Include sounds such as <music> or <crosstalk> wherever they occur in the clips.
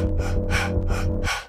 Ha ha ha ha!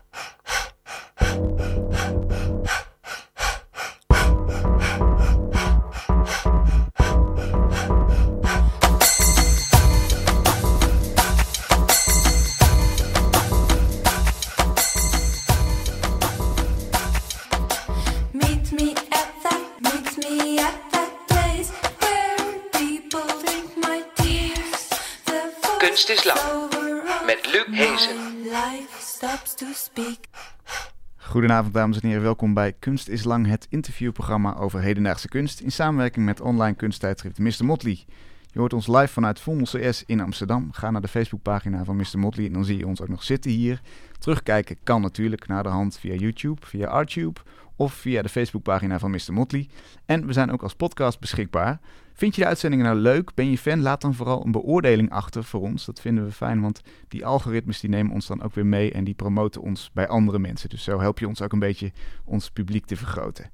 Goedenavond dames en heren, welkom bij Kunst is Lang, het interviewprogramma over hedendaagse kunst in samenwerking met online kunsttijdschrift Mr. Motley. Je hoort ons live vanuit Vondel CS in Amsterdam. Ga naar de Facebookpagina van Mr. Motley en dan zie je ons ook nog zitten hier. Terugkijken kan natuurlijk naar de hand via YouTube, via Artube of via de Facebookpagina van Mr. Motley. En we zijn ook als podcast beschikbaar. Vind je de uitzendingen nou leuk? Ben je fan? Laat dan vooral een beoordeling achter voor ons. Dat vinden we fijn, want die algoritmes die nemen ons dan ook weer mee en die promoten ons bij andere mensen. Dus zo help je ons ook een beetje ons publiek te vergroten.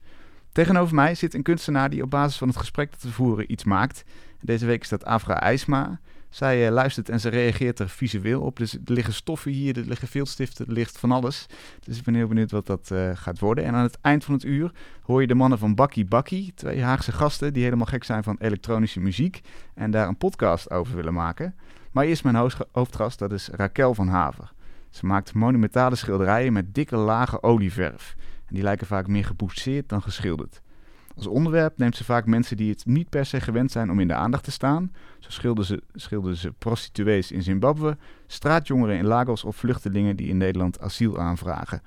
Tegenover mij zit een kunstenaar die op basis van het gesprek dat we voeren iets maakt. Deze week is dat Afra IJsma. Zij eh, luistert en ze reageert er visueel op. Dus er liggen stoffen hier, er liggen viltstiften, er ligt van alles. Dus ik ben heel benieuwd wat dat eh, gaat worden. En aan het eind van het uur hoor je de mannen van Bakkie Bakkie. Twee Haagse gasten die helemaal gek zijn van elektronische muziek. En daar een podcast over willen maken. Maar eerst mijn hoofdga- hoofdgast, dat is Raquel van Haver. Ze maakt monumentale schilderijen met dikke lage olieverf. En die lijken vaak meer geboetseerd dan geschilderd. Als onderwerp neemt ze vaak mensen die het niet per se gewend zijn om in de aandacht te staan. Zo schilderde ze, schilderde ze prostituees in Zimbabwe, straatjongeren in Lagos of vluchtelingen die in Nederland asiel aanvragen.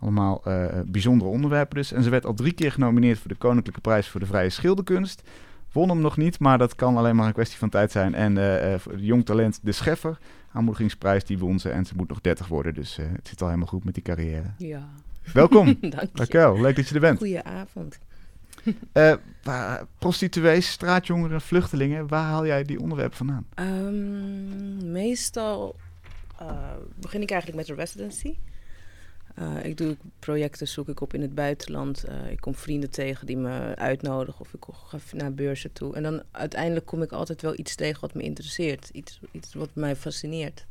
Allemaal eh, bijzondere onderwerpen dus. En ze werd al drie keer genomineerd voor de Koninklijke Prijs voor de Vrije Schilderkunst. Won hem nog niet, maar dat kan alleen maar een kwestie van tijd zijn. En eh, eh, voor de jong talent De Scheffer, aanmoedigingsprijs, die won ze. En ze moet nog 30 worden, dus eh, het zit al helemaal goed met die carrière. Ja, Welkom, <laughs> dank je. Raquel. Leuk dat je er bent. Goedenavond. <laughs> Waar- prostituees, straatjongeren, vluchtelingen, waar haal jij die onderwerpen vandaan? Ehm, meestal eh, begin ik eigenlijk met een residency. Eh, ik doe projecten, zoek ik op in het buitenland. Ik kom vrienden tegen die me uitnodigen of ik ga naar beurzen toe. En dan uiteindelijk kom ik altijd wel iets tegen wat me interesseert. Iets, iets wat mij fascineert.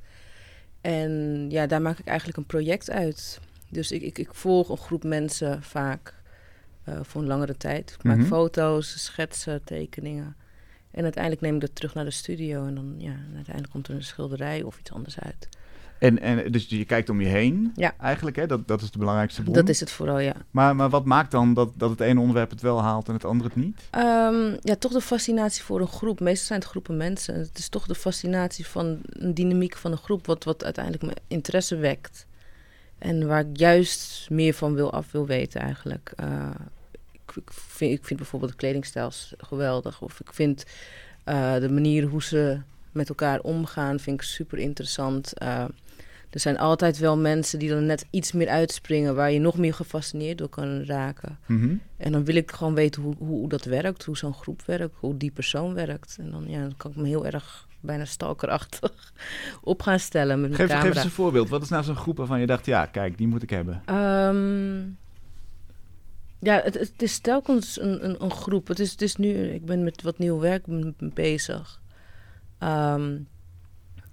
En ja, daar maak ik eigenlijk een project uit. Dus ik, ik, ik volg een groep mensen vaak eh, voor een langere tijd. Ik maak Mhm. foto's, schetsen, tekeningen. En uiteindelijk neem ik dat terug naar de studio. En dan, ja, en uiteindelijk komt er een schilderij of iets anders uit. En, en dus je kijkt om je heen, Ja. eigenlijk, hè? Dat, dat is de belangrijkste bron. Dat is het vooral, ja. maar, maar wat maakt dan dat, dat het ene onderwerp het wel haalt en het andere het niet? Ehm, ja, toch de fascinatie voor een groep. Meestal zijn het groepen mensen. Het is toch de fascinatie van een dynamiek van een groep... wat, wat uiteindelijk mijn interesse wekt. En waar ik juist meer van wil af wil weten eigenlijk. Eh, ik, ik, vind, ik vind bijvoorbeeld de kledingstijl geweldig. Of ik vind eh, de manier hoe ze met elkaar omgaan... vind ik super interessant. Eh, er zijn altijd wel mensen die dan net iets meer uitspringen... waar je nog meer gefascineerd door kan raken. Mhm. En dan wil ik gewoon weten hoe, hoe, hoe dat werkt, hoe zo'n groep werkt, hoe die persoon werkt. En dan, ja, dan kan ik me heel erg bijna stalkerachtig <laughs> op gaan stellen met mijn Geef, eens een voorbeeld. Wat is nou zo'n groep waarvan je dacht, ja, kijk, die moet ik hebben? Ehm, ja, het, het is telkens een, een, een groep. Het is, het is nu, ik ben met wat nieuw werk bezig. Ehm,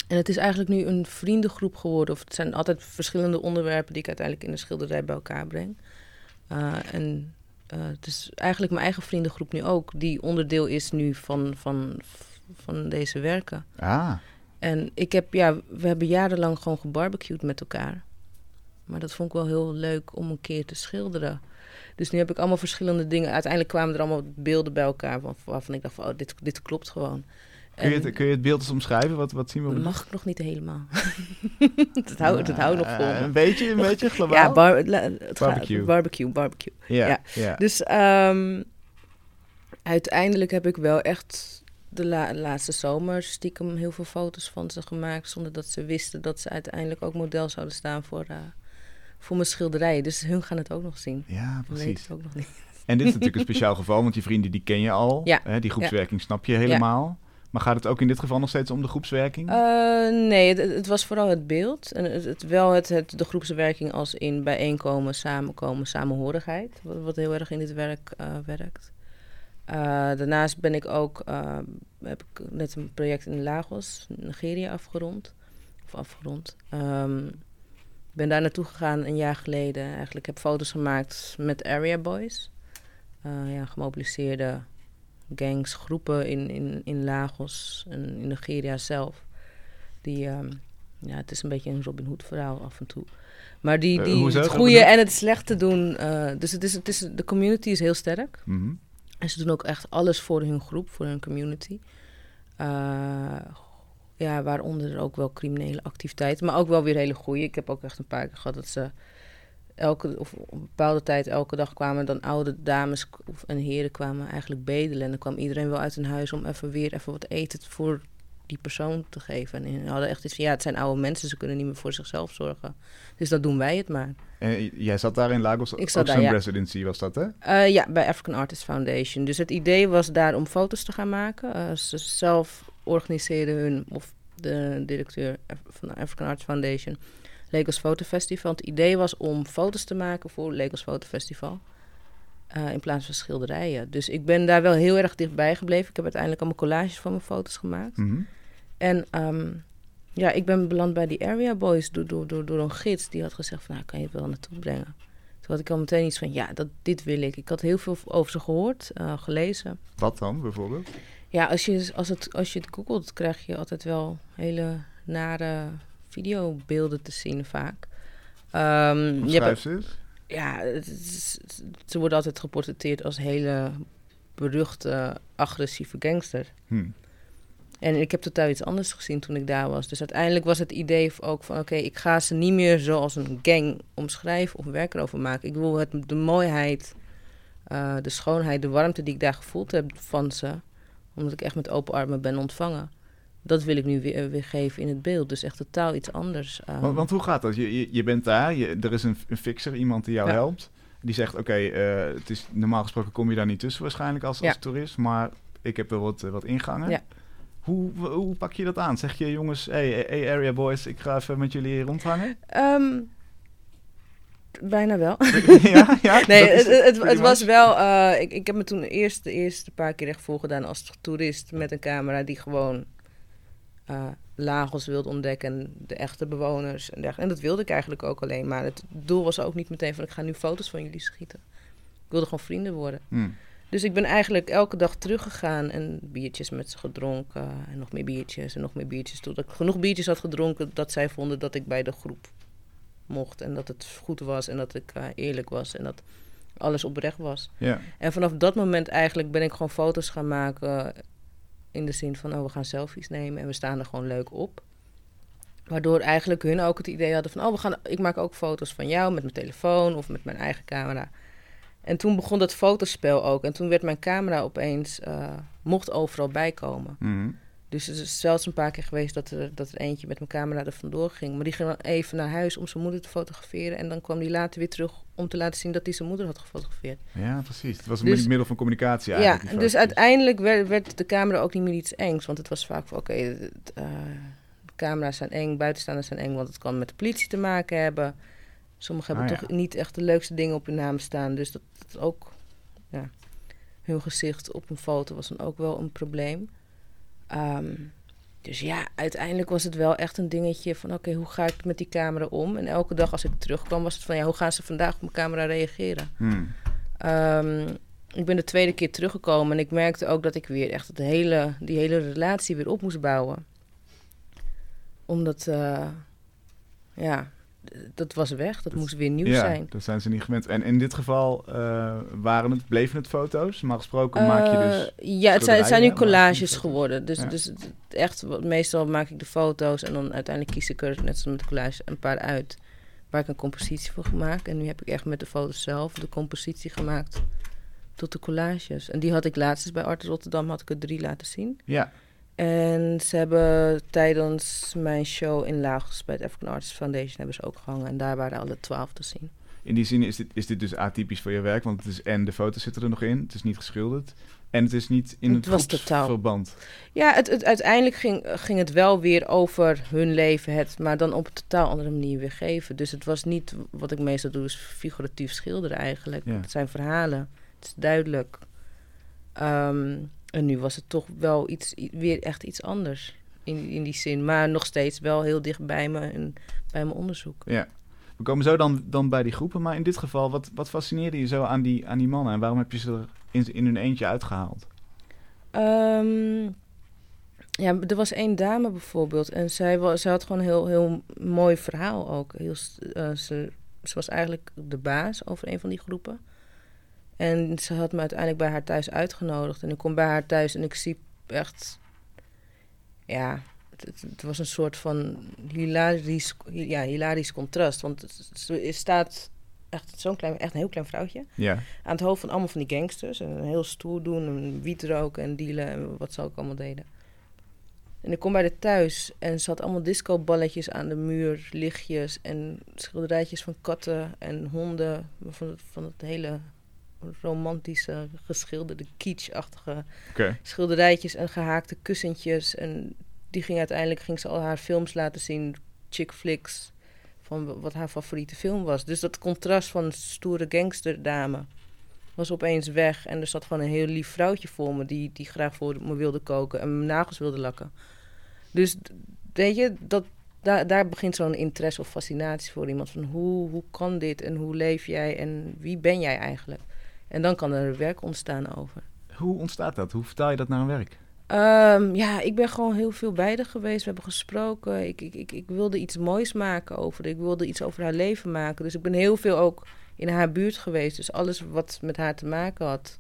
en het is eigenlijk nu een vriendengroep geworden. Of het zijn altijd verschillende onderwerpen die ik uiteindelijk in de schilderij bij elkaar breng. Eh, en eh, het is eigenlijk mijn eigen vriendengroep nu ook, die onderdeel is nu van, van, van deze werken. Ah, En ik heb, ja, we hebben jarenlang gewoon gebarbecued met elkaar. Maar dat vond ik wel heel leuk om een keer te schilderen. Dus nu heb ik allemaal verschillende dingen. Uiteindelijk kwamen er allemaal beelden bij elkaar van, waarvan ik dacht van, oh, dit, dit klopt gewoon. kun je, het, kun je het beeld eens omschrijven? Wat, wat zien we dat mag ik nog niet helemaal. <laughs> dat hou nog vol. Eh, me. Een beetje, een beetje <laughs> globaal? ja, bar, het gaat- Barbecue. barbecue, barbecue. ja, ja. ja. Dus ehm, uiteindelijk heb ik wel echt de la- laatste zomer stiekem heel veel foto's van ze gemaakt. Zonder dat ze wisten dat ze uiteindelijk ook model zouden staan voor, eh, voor mijn schilderijen. Dus hun gaan het ook nog zien. Ja, precies. het ook nog niet. En dit is natuurlijk een speciaal geval, want die vrienden die ken je al. Ja. Hè, die groepswerking snap je helemaal. Maar gaat het ook in dit geval nog steeds om de groepswerking? Eh, nee, het, het was vooral het beeld. En het, het- wel het, het, de groepswerking als in bijeenkomen, samenkomen, samenhorigheid. Wat, wat heel erg in dit werk eh, werkt. Eh, daarnaast ben ik ook, eh, heb ik net een project in Lagos, Nigeria, afgerond. Of afgerond. Ehm, ben daar naartoe gegaan een jaar geleden. Eigenlijk heb foto's gemaakt met Area Boys. Eh, ja, gemobiliseerde gangs, groepen in, in, in Lagos en in Nigeria zelf. Die, ehm, ja, het is een beetje een Robin Hood verhaal af en toe. Maar die, die het goede en het slechte doen. dus het is, het is, de community is heel sterk. Mhm. En ze doen ook echt alles voor hun groep, voor hun community. Eh, ja, waaronder ook wel criminele activiteiten, maar ook wel weer hele goede. Ik heb ook echt een paar keer gehad dat ze elke, of op een bepaalde tijd elke dag kwamen dan oude dames of- en heren kwamen eigenlijk bedelen. En dan kwam iedereen wel uit hun huis om even weer even wat eten voor die persoon te geven. En hadden echt iets van, ja, het zijn oude mensen, ze kunnen niet meer voor zichzelf zorgen. Dus dat doen wij het maar. En jij zat daar in Lagos, Ik zat daar, ja. residency was dat, hè? Eh, ja, bij African Artists Foundation. Dus het idee was daar om foto's te gaan maken. Eh, ze zelf organiseerden hun, of de directeur van de African Arts Foundation, Lagos Photo Festival. Het idee was om foto's te maken voor Lagos Photo Festival. eh, in plaats van schilderijen. Dus ik ben daar wel heel erg dichtbij gebleven. Ik heb uiteindelijk allemaal collages van mijn foto's gemaakt. Mhm. En ehm, ja, ik ben beland bij die Area Boys door, door, door, door een gids. Die had gezegd van, nou, kan je het wel naartoe brengen? Toen had ik al meteen iets van, ja, dat, dit wil ik. Ik had heel veel over ze gehoord, eh, gelezen. Wat dan, bijvoorbeeld? Ja, als je, als, het, als je het googelt, krijg je altijd wel hele nare videobeelden te zien vaak. Ehm, je hebt, ja, het is- ze worden altijd geportretteerd als hele beruchte, agressieve gangster. Hm. En ik heb totaal iets anders gezien toen ik daar was. Dus uiteindelijk was het idee ook van... oké, ik ga ze niet meer zoals een gang omschrijven of werk erover maken. Ik wil het, de mooiheid, eh, de schoonheid, de warmte die ik daar gevoeld heb van ze... omdat ik echt met open armen ben ontvangen... dat wil ik nu weer, weer geven in het beeld. Dus echt totaal iets anders. eh. Want, want hoe gaat dat? Je, je, je bent daar, je, er is een, een fixer, iemand die jou Ja. helpt. Die zegt, oké, eh, het is normaal gesproken kom je daar niet tussen waarschijnlijk als, als toerist, maar ik heb wel wat, wat ingangen. Ja. Hoe, hoe pak je dat aan? Zeg je, jongens, hey, hey area boys, ik ga even met jullie rondhangen? Ehm, bijna wel. <laughs> ja, ja. Nee, het, het, was wel. eh, ik, ik heb me toen eerst de eerste paar keer echt voorgedaan als toerist met een camera die gewoon eh, Lagos wilde ontdekken, de echte bewoners en dergelijke. En dat wilde ik eigenlijk ook alleen, maar het doel was ook niet meteen van ik ga nu foto's van jullie schieten. Ik wilde gewoon vrienden worden. Hm. Dus ik ben eigenlijk elke dag teruggegaan en biertjes met ze gedronken. En nog meer biertjes en nog meer biertjes. Totdat ik genoeg biertjes had gedronken dat zij vonden dat ik bij de groep mocht. En dat het goed was en dat ik eh, eerlijk was en dat alles oprecht was. Ja. En vanaf dat moment eigenlijk ben ik gewoon foto's gaan maken. In de zin van, oh, we gaan selfies nemen en we staan er gewoon leuk op. Waardoor eigenlijk hun ook het idee hadden van, oh, we gaan, ik maak ook foto's van jou met mijn telefoon of met mijn eigen camera. En toen begon dat fotospel ook. En toen werd mijn camera opeens, eh, mocht overal bijkomen. Mhm. Dus het is zelfs een paar keer geweest dat er, dat er eentje met mijn camera er vandoor ging. Maar die ging dan even naar huis om zijn moeder te fotograferen. En dan kwam die later weer terug om te laten zien dat hij zijn moeder had gefotografeerd. ja, precies. Het was een Dus- middel van communicatie Ja, eigenlijk. die dus uiteindelijk werd, werd de camera ook niet meer iets engs. Want het was vaak van, oké, het, eh, camera's zijn eng, buitenstaanders zijn eng, want het kan met de politie te maken hebben. Sommigen hebben Ah, toch niet echt de leukste dingen op hun naam staan. Dus dat, dat ook, ja, hun gezicht op een foto was dan ook wel een probleem. Ehm, dus ja, uiteindelijk was het wel echt een dingetje van, oké, hoe ga ik met die camera om? En elke dag als ik terugkwam was het van, ja, hoe gaan ze vandaag op mijn camera reageren? Hm. Ehm, ik ben de tweede keer teruggekomen en ik merkte ook dat ik weer echt het hele, die hele relatie weer op moest bouwen. Omdat, eh, ja, dat was weg. Dat moest weer nieuw ja, zijn. dat zijn ze niet gewend. En in dit geval eh, waren het, bleven het foto's. Maar gesproken maak je dus... Eh, ja, het zijn, het zijn nu collages geworden. Dus, Ja. dus echt, meestal maak ik de foto's en dan uiteindelijk kies ik er, net zoals met de collage, een paar uit. Waar ik een compositie voor gemaakt. En nu heb ik echt met de foto's zelf de compositie gemaakt tot de collages. En die had ik laatst eens bij Art Rotterdam, had ik er drie laten zien. Ja, En ze hebben tijdens mijn show in Lagos bij het African Artists Foundation hebben ze ook gehangen. En daar waren alle twaalf te zien. in die zin is dit, is dit dus atypisch voor je werk. Want het is en de foto's zitten er nog in. Het is niet geschilderd. En het is niet in Het het, was totaal- verband. Ja, het, het, uiteindelijk ging, ging het wel weer over hun leven, het, maar dan op een totaal andere manier weer geven. Dus het was niet wat ik meestal doe, is figuratief schilderen eigenlijk. Ja. Het zijn verhalen, het is duidelijk. Ehm, en nu was het toch wel iets, weer echt iets anders in, in die zin. Maar nog steeds wel heel dicht bij me en bij mijn onderzoek. Ja. We komen zo dan, dan bij die groepen, maar in dit geval, wat, wat fascineerde je zo aan die, aan die mannen en waarom heb je ze er in, in hun eentje uitgehaald? Ehm, ja, er was één dame bijvoorbeeld. En zij, was, zij had gewoon een heel, heel mooi verhaal ook. Heel, eh, ze, ze was eigenlijk de baas over een van die groepen. En ze had me uiteindelijk bij haar thuis uitgenodigd. En ik kom bij haar thuis en ik zie echt... Ja, het, was een soort van hilarisch, ja, hilarisch contrast. Want ze staat echt zo'n klein, echt een heel klein vrouwtje Ja. aan het hoofd van allemaal van die gangsters. En heel stoer doen, en wiet roken en dealen en wat ze ook allemaal deden. En ik kom bij de thuis en ze had allemaal discoballetjes aan de muur, lichtjes en schilderijtjes van katten en honden. Van van het hele romantische, geschilderde, kitschachtige schilderijtjes en gehaakte kussentjes. En die ging uiteindelijk ging ze al haar films laten zien, chick flicks, van wat haar favoriete film was. Dus dat contrast van stoere gangsterdame was opeens weg. En er zat gewoon een heel lief vrouwtje voor me die, die graag voor me wilde koken en mijn nagels wilde lakken. Dus weet je, dat, daar, daar begint zo'n interesse of fascinatie voor iemand. Van hoe, hoe kan dit en hoe leef jij en wie ben jij eigenlijk? En dan kan er werk ontstaan over. Hoe ontstaat dat? Hoe vertaal je dat naar een werk? Ehm, ja, ik ben gewoon heel veel bij haar geweest. We hebben gesproken. Ik, ik, ik, ik wilde iets moois maken over haar. Ik wilde iets over haar leven maken. Dus ik ben heel veel ook in haar buurt geweest. Dus alles wat met haar te maken had,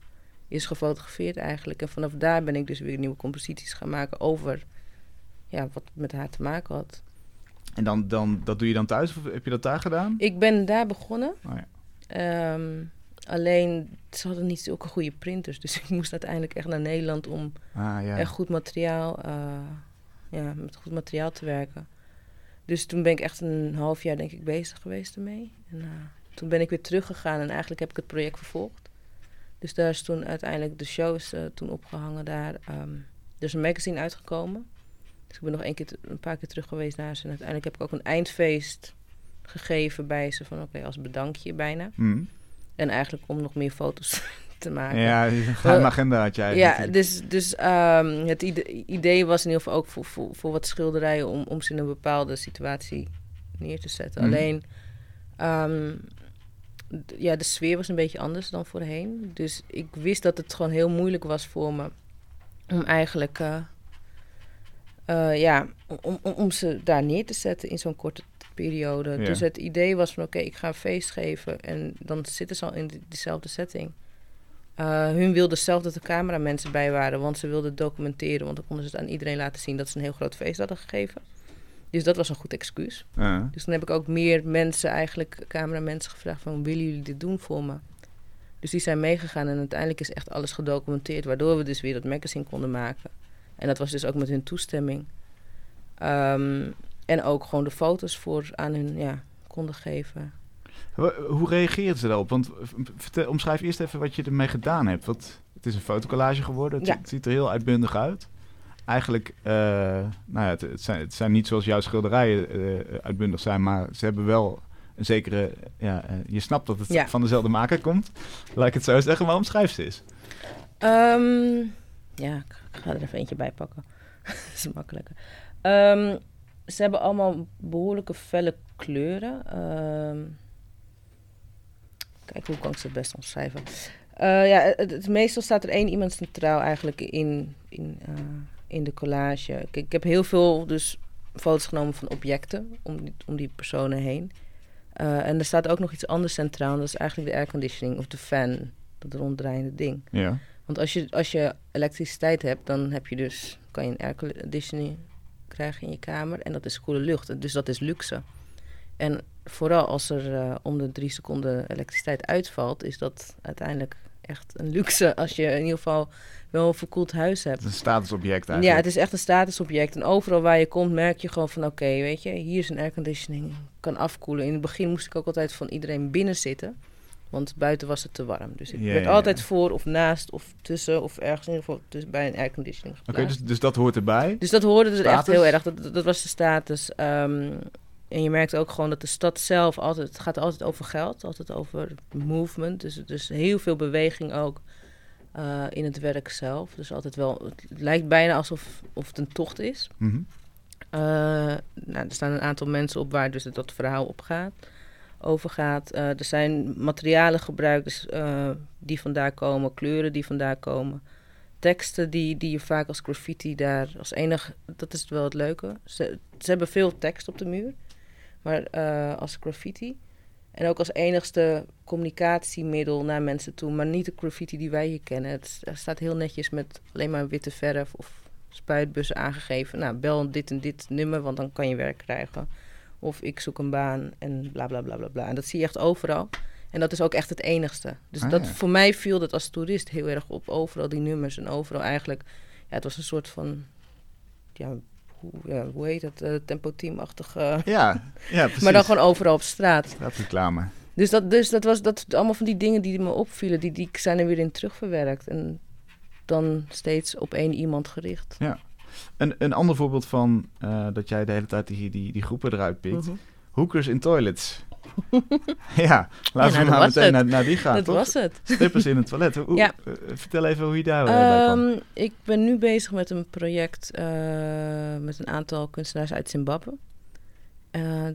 is gefotografeerd eigenlijk. En vanaf daar ben ik dus weer nieuwe composities gaan maken over ja, wat met haar te maken had. En dan, dan, dat doe je dan thuis of heb je dat daar gedaan? Ik ben daar begonnen. Oh ja. Ehm, alleen, ze hadden niet zulke goede printers. Dus <laughs> ik moest uiteindelijk echt naar Nederland om Ah ja. echt goed materiaal, eh, ja, met goed materiaal te werken. Dus toen ben ik echt een half jaar denk ik bezig geweest ermee. En eh, toen ben ik weer teruggegaan en eigenlijk heb ik het project vervolgd. Dus daar is toen uiteindelijk de show is eh, toen opgehangen daar. ehm, er is een magazine uitgekomen. Dus ik ben nog een, keer, een paar keer terug geweest naar ze. En uiteindelijk heb ik ook een eindfeest gegeven bij ze. Van oké, als bedankje bijna. Hm. En eigenlijk om nog meer foto's <laughs> te maken. Ja, een geheime agenda had jij. Ja, dus, dus ehm, het ide- idee was in ieder geval ook voor, voor, voor wat schilderijen om, om ze in een bepaalde situatie neer te zetten. Mhm. Alleen, ehm, ja, de sfeer was een beetje anders dan voorheen. Dus ik wist dat het gewoon heel moeilijk was voor me om eigenlijk, eh, eh, ja, om, om, om ze daar neer te zetten in zo'n korte periode. Ja. Dus het idee was van, oké, ik ga een feest geven en dan zitten ze al in die- diezelfde setting. Eh, hun wilden zelf dat er cameramensen bij waren, want ze wilden documenteren. Want dan konden ze het aan iedereen laten zien dat ze een heel groot feest hadden gegeven. Dus dat was een goed excuus. Dus dan heb ik ook meer mensen, eigenlijk cameramensen, gevraagd van... willen jullie dit doen voor me? Dus die zijn meegegaan en uiteindelijk is echt alles gedocumenteerd... waardoor we dus weer dat magazine konden maken. En dat was dus ook met hun toestemming. Ehm, en ook gewoon de foto's voor aan hun ja, konden geven. Hoe- reageerden ze daarop? Want vertel, omschrijf eerst even wat je ermee gedaan hebt. Want het is een fotocollage geworden. Het, Ja. ziet- het ziet er heel uitbundig uit. Eigenlijk, eh, nou ja, het, het, zijn, het zijn niet zoals jouw schilderijen eh, uitbundig zijn, maar ze hebben wel een zekere. Ja, eh, je snapt dat het Ja. van dezelfde maker komt. Laat ik het zo zeggen, maar omschrijf ze eens. Ehm, ja, ik ga er even eentje bij pakken. <laughs> dat is makkelijker. Ehm, ze hebben allemaal behoorlijke felle kleuren. Ehm, kijk, hoe kan ik ze het best omschrijven? Eh, ja, het, het- meestal staat er één iemand centraal eigenlijk in, in, eh, in de collage. Ik heb heel veel dus foto's genomen van objecten om die, om die personen heen. Eh, en er staat ook nog iets anders centraal. en Dat is eigenlijk de airconditioning of de fan. Dat ronddraaiende ding. Ja. Want als je, als je elektriciteit hebt, dan heb je dus, kan je een airconditioning krijgen in je kamer. En dat is koele lucht. Dus dat is luxe. En vooral als er eh, om de drie seconden elektriciteit uitvalt, is dat uiteindelijk echt een luxe. <laughs> Als je in ieder geval wel een verkoeld huis hebt. Het is een statusobject eigenlijk. Ja, het is echt een statusobject. En overal waar je komt merk je gewoon van... oké, weet je, hier is een airconditioning. Kan afkoelen. In het begin moest ik ook altijd van iedereen binnen zitten. Want buiten was het te warm. Dus ik Ja, werd ja, altijd ja. voor of naast of tussen... of ergens in ieder geval dus bij een airconditioning Oké, dus, dus dat hoort erbij. Dus dat hoorde er echt heel erg. Dat, dat, dat was de status. Ehm, en je merkt ook gewoon dat de stad zelf altijd... Het gaat altijd over geld. Altijd over movement. Dus, dus heel veel beweging ook eh, in het werk zelf. Dus altijd wel... Het lijkt bijna alsof of het een tocht is. Mhm. Eh, nou, er staan een aantal mensen op waar dus dat verhaal op gaat. Over gaat. Eh, er zijn materialen gebruikt eh, die vandaar komen, kleuren die vandaar komen. Teksten die, die je vaak als graffiti daar als enig... Dat is wel het leuke. Ze, hebben veel tekst op de muur, maar eh, als graffiti. En ook als enigste communicatiemiddel naar mensen toe. Maar niet de graffiti die wij hier kennen. Het staat heel netjes met alleen maar witte verf of spuitbussen aangegeven. Nou, bel dit en dit nummer, want dan kan je werk krijgen. Of ik zoek een baan en bla bla bla bla bla. En dat zie je echt overal. En dat is ook echt het enigste. Dus Ah, dat, ja. voor mij viel dat als toerist heel erg op. Overal die nummers en overal eigenlijk... Ja, het was een soort van... Ja, hoe, ja, hoe heet het? eh tempo teamachtig. eh, Ja, ja precies. <laughs> maar dan gewoon overal op straat. Dat reclame. Dus dat, dus dat was dat, allemaal van die dingen die me opvielen, die, die zijn er weer in terugverwerkt. En dan steeds op één iemand gericht. Een, een ander voorbeeld van eh, dat jij de hele tijd die, die, die groepen eruit pikt. Mhm. Hookers in toilets. <laughs> ja, laten nou, we maar was meteen het. naar, naar die gaan, dat toch? was het. Strippers in het toilet. Hoe, Ja. eh, vertel even hoe je daar bij kwam. Ehm, ik ben nu bezig met een project met een aantal kunstenaars uit Zimbabwe.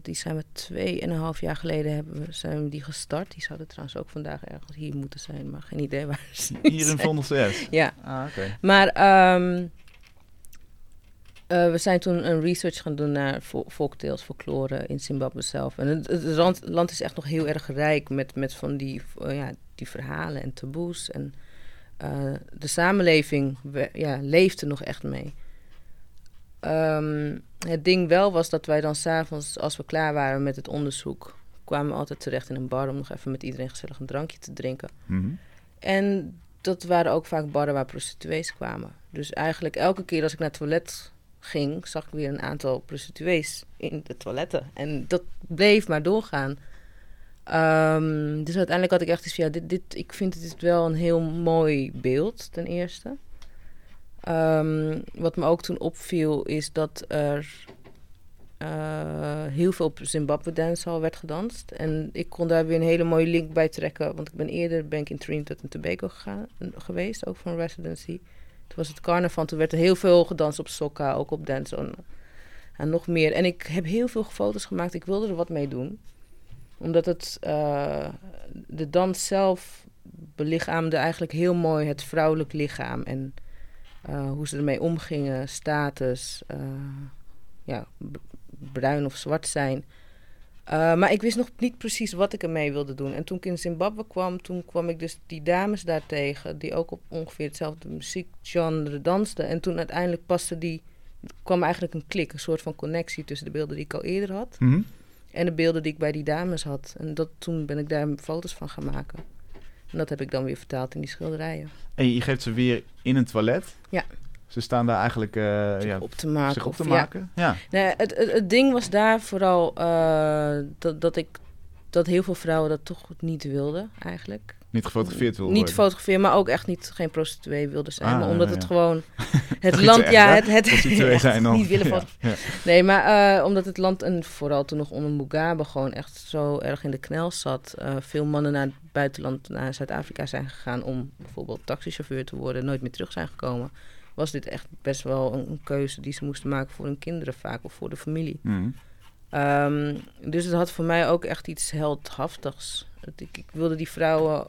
Die zijn we tweeënhalf jaar geleden hebben we, zijn we die gestart. Die zouden trouwens ook vandaag ergens hier moeten zijn, maar geen idee waar ze Hier <laughs> in zijn. Vondel CS. Ja, Ah, oké. Maar ehm, eh, we zijn toen een research gaan doen naar folktales, folklore in Zimbabwe zelf. En het, het land, land is echt nog heel erg rijk met, met van die, eh, ja, die verhalen en taboes. En eh, de samenleving we- ja, leefde nog echt mee. Ehm, het ding wel was dat wij dan s'avonds, als we klaar waren met het onderzoek, kwamen we altijd terecht in een bar om nog even met iedereen gezellig een drankje te drinken. Mhm. En dat waren ook vaak barren waar prostituees kwamen. Dus eigenlijk elke keer als ik naar het toilet ging, zag ik weer een aantal prostituees in de toiletten. En dat bleef maar doorgaan. Ehm, dus uiteindelijk had ik echt iets van, ja, dit, dit, ik vind dit wel een heel mooi beeld, ten eerste. Ehm, wat me ook toen opviel, is dat er eh, heel veel op Zimbabwe dancehall werd gedanst. En ik kon daar weer een hele mooie link bij trekken. Want ik ben eerder ben ik in Trinidad en Tobago gegaan, geweest, ook voor een residency. Toen was het carnaval, toen werd er heel veel gedanst op sokka, ook op dancehall. En nog meer. En ik heb heel veel foto's gemaakt. Ik wilde er wat mee doen. Omdat het, eh, de dans zelf belichaamde eigenlijk heel mooi het vrouwelijk lichaam. En eh, hoe ze ermee omgingen, status, eh, ja, bruin of zwart zijn. Eh, maar ik wist nog niet precies wat ik ermee wilde doen. En toen ik in Zimbabwe kwam, toen kwam ik dus die dames daar tegen... die ook op ongeveer hetzelfde muziekgenre dansten. En toen uiteindelijk paste die... kwam eigenlijk een klik, een soort van connectie... tussen de beelden die ik al eerder had... Mhm. en de beelden die ik bij die dames had. En dat, toen ben ik daar foto's van gaan maken. En dat heb ik dan weer vertaald in die schilderijen. En je geeft ze weer in een toilet. Ja. Ze staan daar eigenlijk eh, Zich ja, op te maken. zich op te maken. Ja. Nee, het, het, het ding was daar vooral eh, dat, dat ik dat heel veel vrouwen dat toch niet wilden eigenlijk. Niet gefotografeerd wil Niet worden. fotograferen, maar ook echt niet geen prostituee wilden zijn. Ah, maar omdat ja, het gewoon <laughs> het land, echt, ja, het, het <laughs> zijn dan. niet willen. Nee, maar eh, omdat het land, en vooral toen nog onder Mugabe, gewoon echt zo erg in de knel zat. veel mannen naar het buitenland, naar Zuid-Afrika zijn gegaan om bijvoorbeeld taxichauffeur te worden, nooit meer terug zijn gekomen. Was dit echt best wel een, een keuze die ze moesten maken voor hun kinderen vaak of voor de familie. Mhm. Ehm, dus het had voor mij ook echt iets heldhaftigs. Het- Ik, ik wilde die vrouwen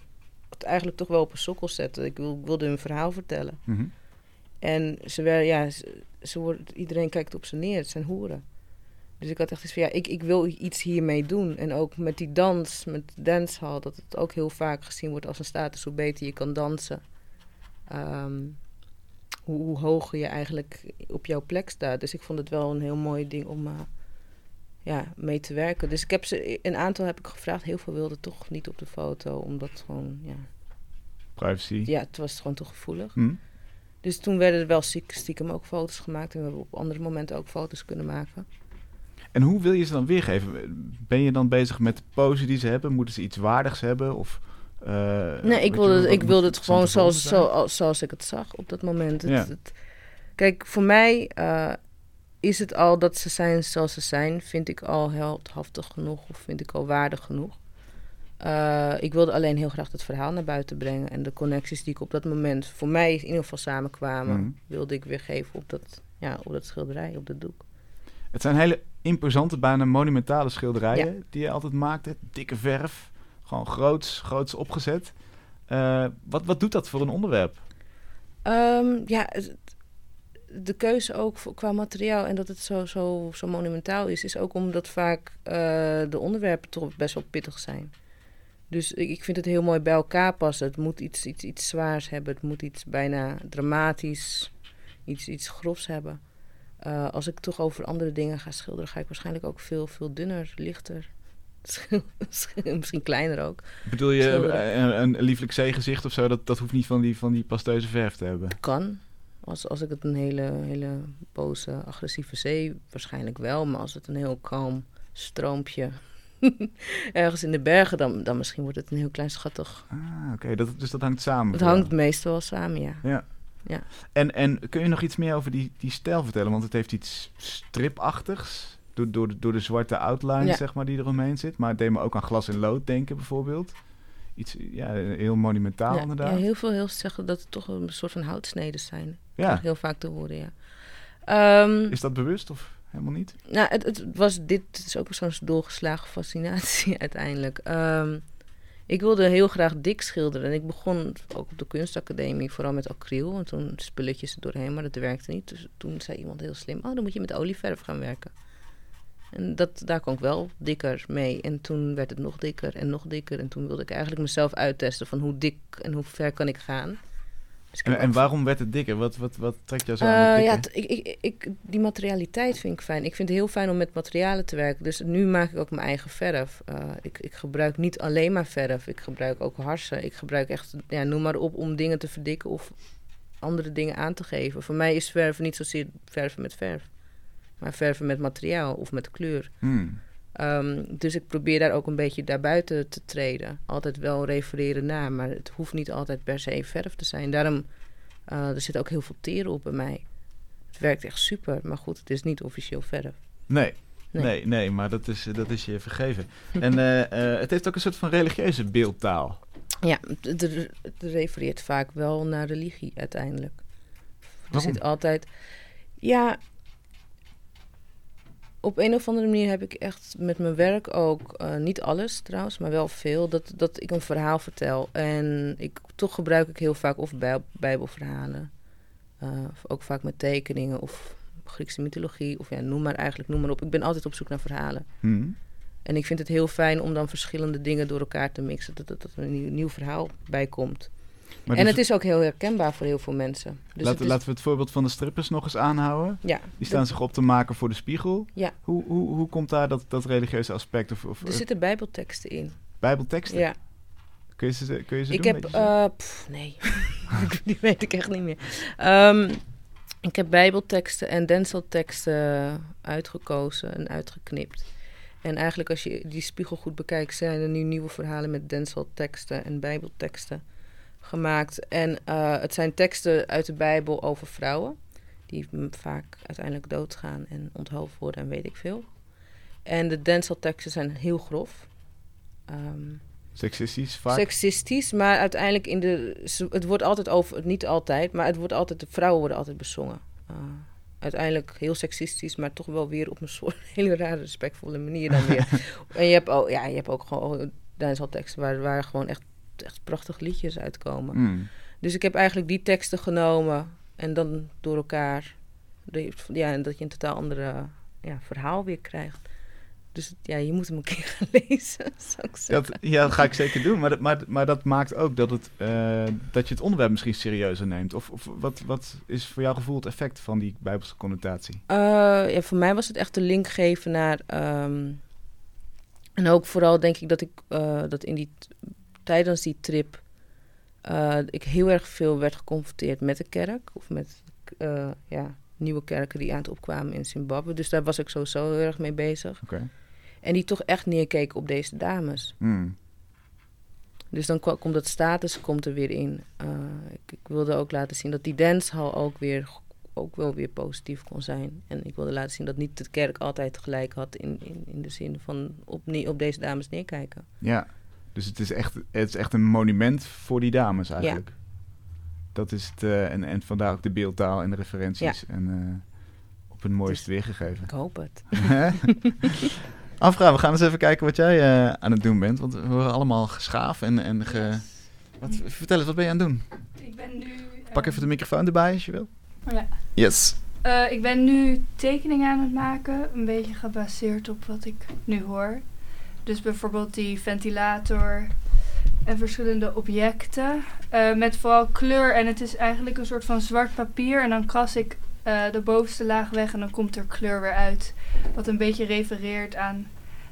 het eigenlijk toch wel op een sokkel zetten. Ik, wil, ik wilde hun verhaal vertellen. Mhm. En ze werden, ja, ze, ze worden, iedereen kijkt op ze neer. Het zijn hoeren. Dus ik had echt iets van, ja, ik, ik wil iets hiermee doen. En ook met die dans, met de dancehall, dat het ook heel vaak gezien wordt als een status hoe beter je kan dansen. Ehm, hoe, hoe hoger je eigenlijk op jouw plek staat. Dus ik vond het wel een heel mooi ding om eh, ja, mee te werken. Dus ik heb ze, een aantal heb ik gevraagd. Heel veel wilden toch niet op de foto, omdat gewoon, ja, Privacy. ja het was gewoon te gevoelig. Mhm. Dus toen werden er wel stiek- stiekem ook foto's gemaakt. En we hebben op andere momenten ook foto's kunnen maken. En hoe wil je ze dan weergeven? Ben je dan bezig met de pose die ze hebben? Moeten ze iets waardigs hebben? Of, Nee, weet ik wilde, ik wilde het gewoon zoals, zijn? zo, als- zoals ik het zag op dat moment. Het- Ja. het- kijk, voor mij eh, is het al dat ze zijn zoals ze zijn, vind ik al heldhaftig genoeg of vind ik al waardig genoeg. Eh, ik wilde alleen heel graag het verhaal naar buiten brengen. En de connecties die ik op dat moment voor mij in ieder geval samenkwamen, Mhm. wilde ik weer geven op dat, ja, op dat schilderij, op dat doek. Het zijn hele imposante, bijna monumentale schilderijen die je altijd maakt. Hè? Dikke verf, gewoon groots, groots opgezet. Eh, wat, wat doet dat voor een onderwerp? Ehm, ja, de keuze ook voor, qua materiaal en dat het zo, zo, zo monumentaal is, is ook omdat vaak eh, de onderwerpen toch best wel pittig zijn. Dus ik, ik vind het heel mooi bij elkaar passen. Het moet iets, iets, iets zwaars hebben, het moet iets bijna dramatisch, iets, iets grofs hebben. Eh, als ik toch over andere dingen ga schilderen, ga ik waarschijnlijk ook veel, veel dunner, lichter. Misschien kleiner ook. Bedoel je Schilderen. een, een lieflijk zeegezicht of zo? Dat, dat hoeft niet van die, van die pasteuze verf te hebben. kan. Als, als ik het een hele, hele boze, agressieve zee, waarschijnlijk wel. Maar als het een heel kalm stroompje <laughs> ergens in de bergen, dan, dan misschien wordt het een heel klein schattig. Ah, oké. Dat, dus dat hangt samen. Het jou. hangt meestal wel samen, ja. Ja. Ja. En, en kun je nog iets meer over die, die stijl vertellen? Want het heeft iets stripachtigs. Door, door, de, door de zwarte outline, Ja. zeg maar, die eromheen zit. Maar het deed me ook aan glas en lood denken, bijvoorbeeld. Iets ja, heel monumentaal, ja, inderdaad. ja, heel veel heel zeggen dat het toch een soort van houtsneden zijn. Ja. heel vaak te horen, ja. Ehm, Is dat bewust of helemaal niet? Nou, het, het was, dit is ook zo'n doorgeslagen fascinatie <laughs> uiteindelijk. Ehm, ik wilde heel graag dik schilderen. En ik begon ook op de kunstacademie vooral met acryl. En toen spulletjes er doorheen, maar dat werkte niet. Dus toen zei iemand heel slim, oh, dan moet je met olieverf gaan werken. En dat, daar kon ik wel dikker mee. En toen werd het nog dikker en nog dikker. En toen wilde ik eigenlijk mezelf uittesten van hoe dik en hoe ver kan ik gaan. Dus ik En, en waarom werd het dikker? Wat, wat, wat trekt jou zo aan eh, ja, ik, ik, ik, die materialiteit vind ik fijn. Ik vind het heel fijn om met materialen te werken. Dus nu maak ik ook mijn eigen verf. Eh, ik, ik gebruik niet alleen maar verf. Ik gebruik ook harsen. Ik gebruik echt, ja, noem maar op, om dingen te verdikken of andere dingen aan te geven. Voor mij is verven niet zozeer verven met verf. Maar verven met materiaal of met kleur. Hmm. Ehm, dus ik probeer daar ook een beetje daarbuiten te treden. Altijd wel refereren naar, maar het hoeft niet altijd per se verf te zijn. Daarom, eh, er zit ook heel veel teren op bij mij. Het werkt echt super, maar goed, het is niet officieel verf. Nee. Nee. Nee. nee, maar dat is, dat is je vergeven. <laughs> en eh, eh, het heeft ook een soort van religieuze beeldtaal. Ja, het, het- het refereert vaak wel naar religie uiteindelijk. Er Waarom? zit altijd... Ja, op een of andere manier heb ik echt met mijn werk ook, eh, niet alles trouwens, maar wel veel, dat, dat ik een verhaal vertel. En ik, toch gebruik ik heel vaak of bij, bijbelverhalen, eh, of ook vaak met tekeningen of Griekse mythologie, of ja, noem maar eigenlijk, noem maar op. Ik ben altijd op zoek naar verhalen. Hmm. En ik vind het heel fijn om dan verschillende dingen door elkaar te mixen, dat, dat, dat er een nieuw, nieuw verhaal bij komt. Maar en die het is ook heel herkenbaar voor heel veel mensen. Dus laten, het is- laten we het voorbeeld van de strippers nog eens aanhouden. ja, Die staan zich op te maken voor de spiegel. Ja. Hoe, hoe, hoe komt daar dat, dat religieuze aspect of, of er eh, zitten bijbelteksten in. bijbelteksten? Ja, Kun je ze, kun je ze ik doen? heb, eh, pff, nee, <laughs> die weet ik echt niet meer. Ehm, ik heb bijbelteksten en denselteksten uitgekozen en uitgeknipt. En eigenlijk als je die spiegel goed bekijkt, zijn er nu nieuwe verhalen met denselteksten en bijbelteksten gemaakt. En eh, het zijn teksten uit de Bijbel over vrouwen, die vaak uiteindelijk doodgaan en onthoofd worden en weet ik veel. En de denselteksten zijn heel grof. Ehm, Seksistisch vaak? seksistisch, maar uiteindelijk in de. Het wordt altijd over. Niet altijd, maar het wordt altijd. De vrouwen worden altijd bezongen. Uh, uiteindelijk heel seksistisch, maar toch wel weer op een soort <laughs> hele rare, respectvolle manier dan weer. <laughs> en je hebt ook, ja, je hebt ook gewoon danshalteksten waar, waar gewoon echt, echt prachtige liedjes uitkomen. Hmm. Dus ik heb eigenlijk die teksten genomen en dan door elkaar. Ja, en dat je een totaal andere ja, verhaal weer krijgt. Dus ja, je moet hem een keer <laughs> gaan lezen, zou ik zeggen. Dat, ja, dat ga ik zeker doen. Maar dat, maar, maar dat maakt ook dat, het, eh, dat je het onderwerp misschien serieuzer neemt. Of, of wat, wat is voor jouw gevoel het effect van die bijbelse connotatie? Eh, ja, voor mij was het echt de link geven naar. ehm, en ook vooral denk ik dat ik eh, dat in die tijdens die trip eh, ik heel erg veel werd geconfronteerd met de kerk of met eh, ja, nieuwe kerken die aan het opkwamen in Zimbabwe. Dus daar was ik sowieso heel erg mee bezig. En die toch echt neerkeken op deze dames. Hmm. Dus dan komt dat status komt er weer in. Eh, ik, ik wilde ook laten zien dat die dancehall ook weer ook wel weer positief kon zijn. En ik wilde laten zien dat niet de kerk altijd gelijk had in, in, in de zin van op, op deze dames neerkijken. Ja, dus het is, echt, het is echt een monument voor die dames eigenlijk. Dat is het, eh, en, en vandaar ook de beeldtaal en de referenties. En, eh, op hun mooist Dus- weergegeven. Ik hoop het. <laughs> Afra, we gaan eens even kijken wat jij eh, aan het doen bent. Want we worden allemaal geschaafd en, en ge... Wat, vertel eens, wat ben je aan het doen? Ik ben nu. Pak even de microfoon erbij als je wil. ja. Yes. Eh, ik ben nu tekeningen aan het maken, een beetje gebaseerd op wat ik nu hoor. Dus bijvoorbeeld die ventilator en verschillende objecten. eh, met vooral kleur en het is eigenlijk een soort van zwart papier. En dan kras ik eh, de bovenste laag weg en dan komt er kleur weer uit. Wat een beetje refereert aan,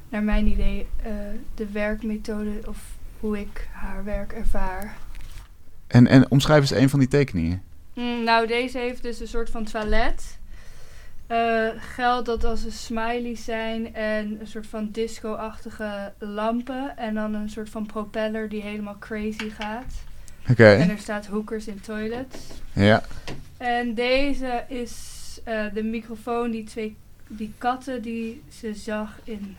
naar mijn idee, eh, de werkmethode of hoe ik haar werk ervaar. En, en omschrijf eens een van die tekeningen. Mm, nou, deze heeft dus een soort van toilet. Eh, geld dat als een smiley zijn en een soort van disco-achtige lampen. En dan een soort van propeller die helemaal crazy gaat. Oké. En er staat hookers in toilets. Ja. En deze is eh, de microfoon, die twee die katten die ze zag in,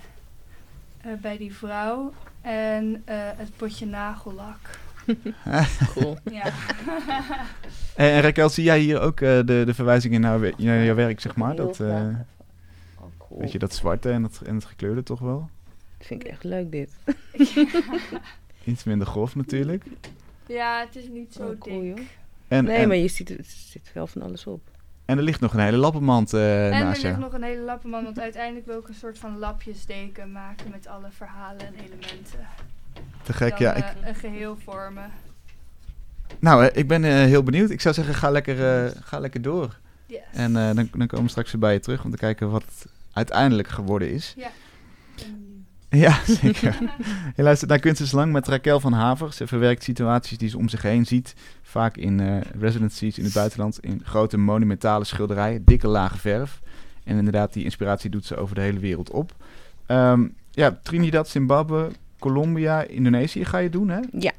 eh, bij die vrouw. En het potje nagellak. <laughs> Cool. Ja. <laughs> En, en Raquel, zie jij hier ook eh, de, de verwijzingen naar, we- naar jouw werk, zeg maar? Dat, eh, graag. Oh, cool. weet je, dat zwarte en het, en het gekleurde toch wel? vind ik echt leuk dit. <laughs> Iets minder grof natuurlijk. ja, het is niet zo Oh, cool, dik. joh. En, nee, en, maar je ziet, het er zit wel van alles op. en er ligt nog een hele lappenmand eh, En er naast ligt jou. nog een hele lappenman, want uiteindelijk wil ik een soort van lapjesdeken maken met alle verhalen en elementen. Te gek, Dan, ja. eh, Ik, een geheel vormen. nou, eh, ik ben eh, heel benieuwd. Ik zou zeggen, ga lekker, ga lekker door. Yes. En dan, dan komen we straks weer bij je terug om te kijken wat het uiteindelijk geworden is. Ja. Ja, <laughs> zeker. je luistert naar Kunst is Lang met Raquel van Haver. Ze verwerkt situaties die ze om zich heen ziet. Vaak in eh, residencies in het buitenland. In grote monumentale schilderijen. Dikke lage verf. En inderdaad, die inspiratie doet ze over de hele wereld op. Ehm, ja, Trinidad, Zimbabwe, Colombia, Indonesië ga je doen, hè? Ja.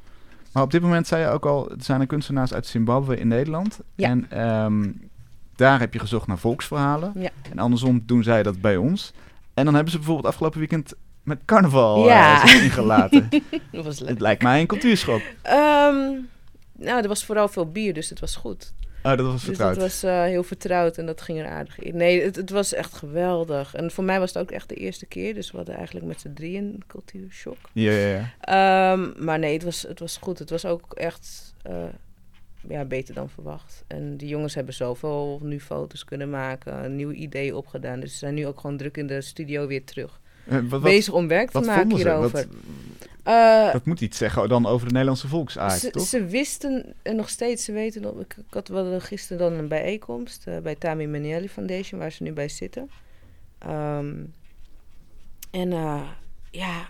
Maar op dit moment zei je ook al, er zijn er kunstenaars uit Zimbabwe in Nederland. Ja. En ehm, daar heb je gezocht naar volksverhalen. Ja. En andersom doen zij dat bij ons. En dan hebben ze bijvoorbeeld afgelopen weekend met carnaval Ja. zich ingelaten. <laughs> Dat was leuk. het lijkt mij een cultuurschok. Ehm, nou, er was vooral veel bier, dus het was goed. Oh, dat was Dus vertrouwd. dat was eh, heel vertrouwd en dat ging er aardig in. Nee, het, het was echt geweldig. En voor mij was het ook echt de eerste keer. Dus we hadden eigenlijk met z'n drieën een cultuurshock. Ja, ja, ja. Ehm, maar nee, het was, het was goed. Het was ook echt eh, ja, beter dan verwacht. En die jongens hebben zoveel nu foto's kunnen maken, een nieuw idee opgedaan. Dus ze zijn nu ook gewoon druk in de studio weer terug. Eh, wat, Bezig om werk te maken hierover. Wat- Eh, dat moet iets zeggen dan over de Nederlandse volksaard, ze, toch? ze wisten en nog steeds, ze weten nog. Ik, ik had wel gisteren dan een bijeenkomst eh, bij Tami Manielli Foundation, waar ze nu bij zitten. Ehm, en eh, ja,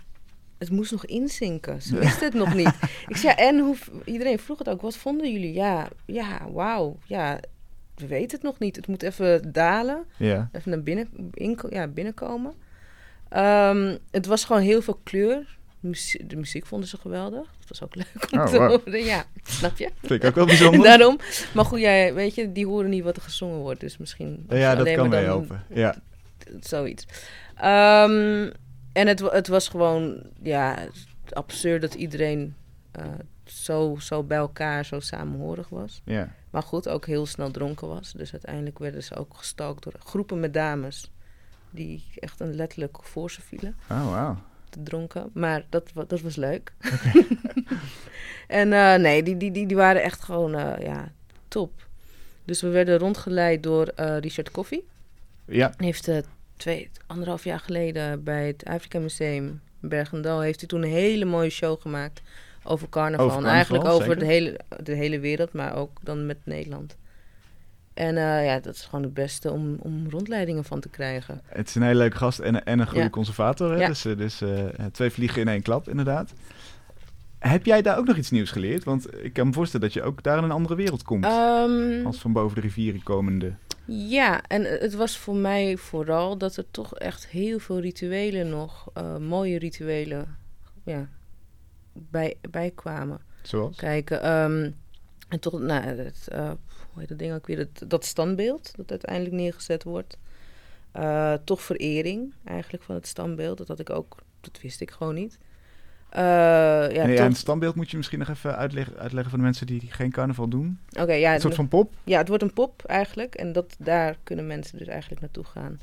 het moest nog inzinken. Ze <laughs> wisten het nog niet. Ik zei, en hoe, iedereen vroeg het ook, wat vonden jullie? Ja, ja, wauw, ja, we weten het nog niet. Het moet even dalen. Ja. Even naar binnen, inko- ja, binnenkomen. Ehm, het was gewoon heel veel kleur. De muziek vonden ze geweldig. Dat was ook leuk om Oh, te wow. horen. Ja, snap je? Vind ik ook wel bijzonder. <laughs> Daarom. Maar goed, jij, weet je, die horen niet wat er gezongen wordt. Dus misschien ja, dat kan dan helpen. Ja. Zoiets. Ehm, en het, het was gewoon, ja, absurd dat iedereen eh, zo, zo bij elkaar, zo samenhorig was. ja. Maar goed, ook heel snel dronken was. Dus uiteindelijk werden ze ook gestalkt door groepen met dames. Die echt een letterlijk voor ze vielen, Oh, wauw. te dronken. Maar dat, dat was leuk. <laughs> en eh, nee, die, die, die, die waren echt gewoon, eh, ja, top. Dus we werden rondgeleid door eh, Richard Koffie. Ja. Hij heeft twee, anderhalf jaar geleden bij het Afrika Museum Bergendal... heeft hij toen een hele mooie show gemaakt over carnaval. Over en eigenlijk over zeker. de hele, de hele wereld, maar ook dan met Nederland. En eh, ja, dat is gewoon het beste om, om rondleidingen van te krijgen. Het is een hele leuke gast en, en een goede Ja. conservator. Hè? Ja. Dus, eh, dus eh, twee vliegen in één klap, inderdaad. Heb jij daar ook nog iets nieuws geleerd? Want ik kan me voorstellen dat je ook daar in een andere wereld komt. Ehm, Als van boven de rivieren komende. Ja, en het was voor mij vooral dat er toch echt heel veel rituelen nog, mooie rituelen, ja, bij, bij kwamen. Zoals? kijken. ehm, en tot, nou, het, hoe heet dat ding ook weer? Dat, dat standbeeld dat uiteindelijk neergezet wordt. Eh, toch verering eigenlijk van het standbeeld. Dat had ik ook, dat wist ik gewoon niet. Eh, ja, tot- en het standbeeld moet je misschien nog even uitleggen, uitleggen voor de mensen die geen carnaval doen. Oké, ja, Een soort van pop. ja, het wordt een pop eigenlijk. En dat, daar kunnen mensen dus eigenlijk naartoe gaan.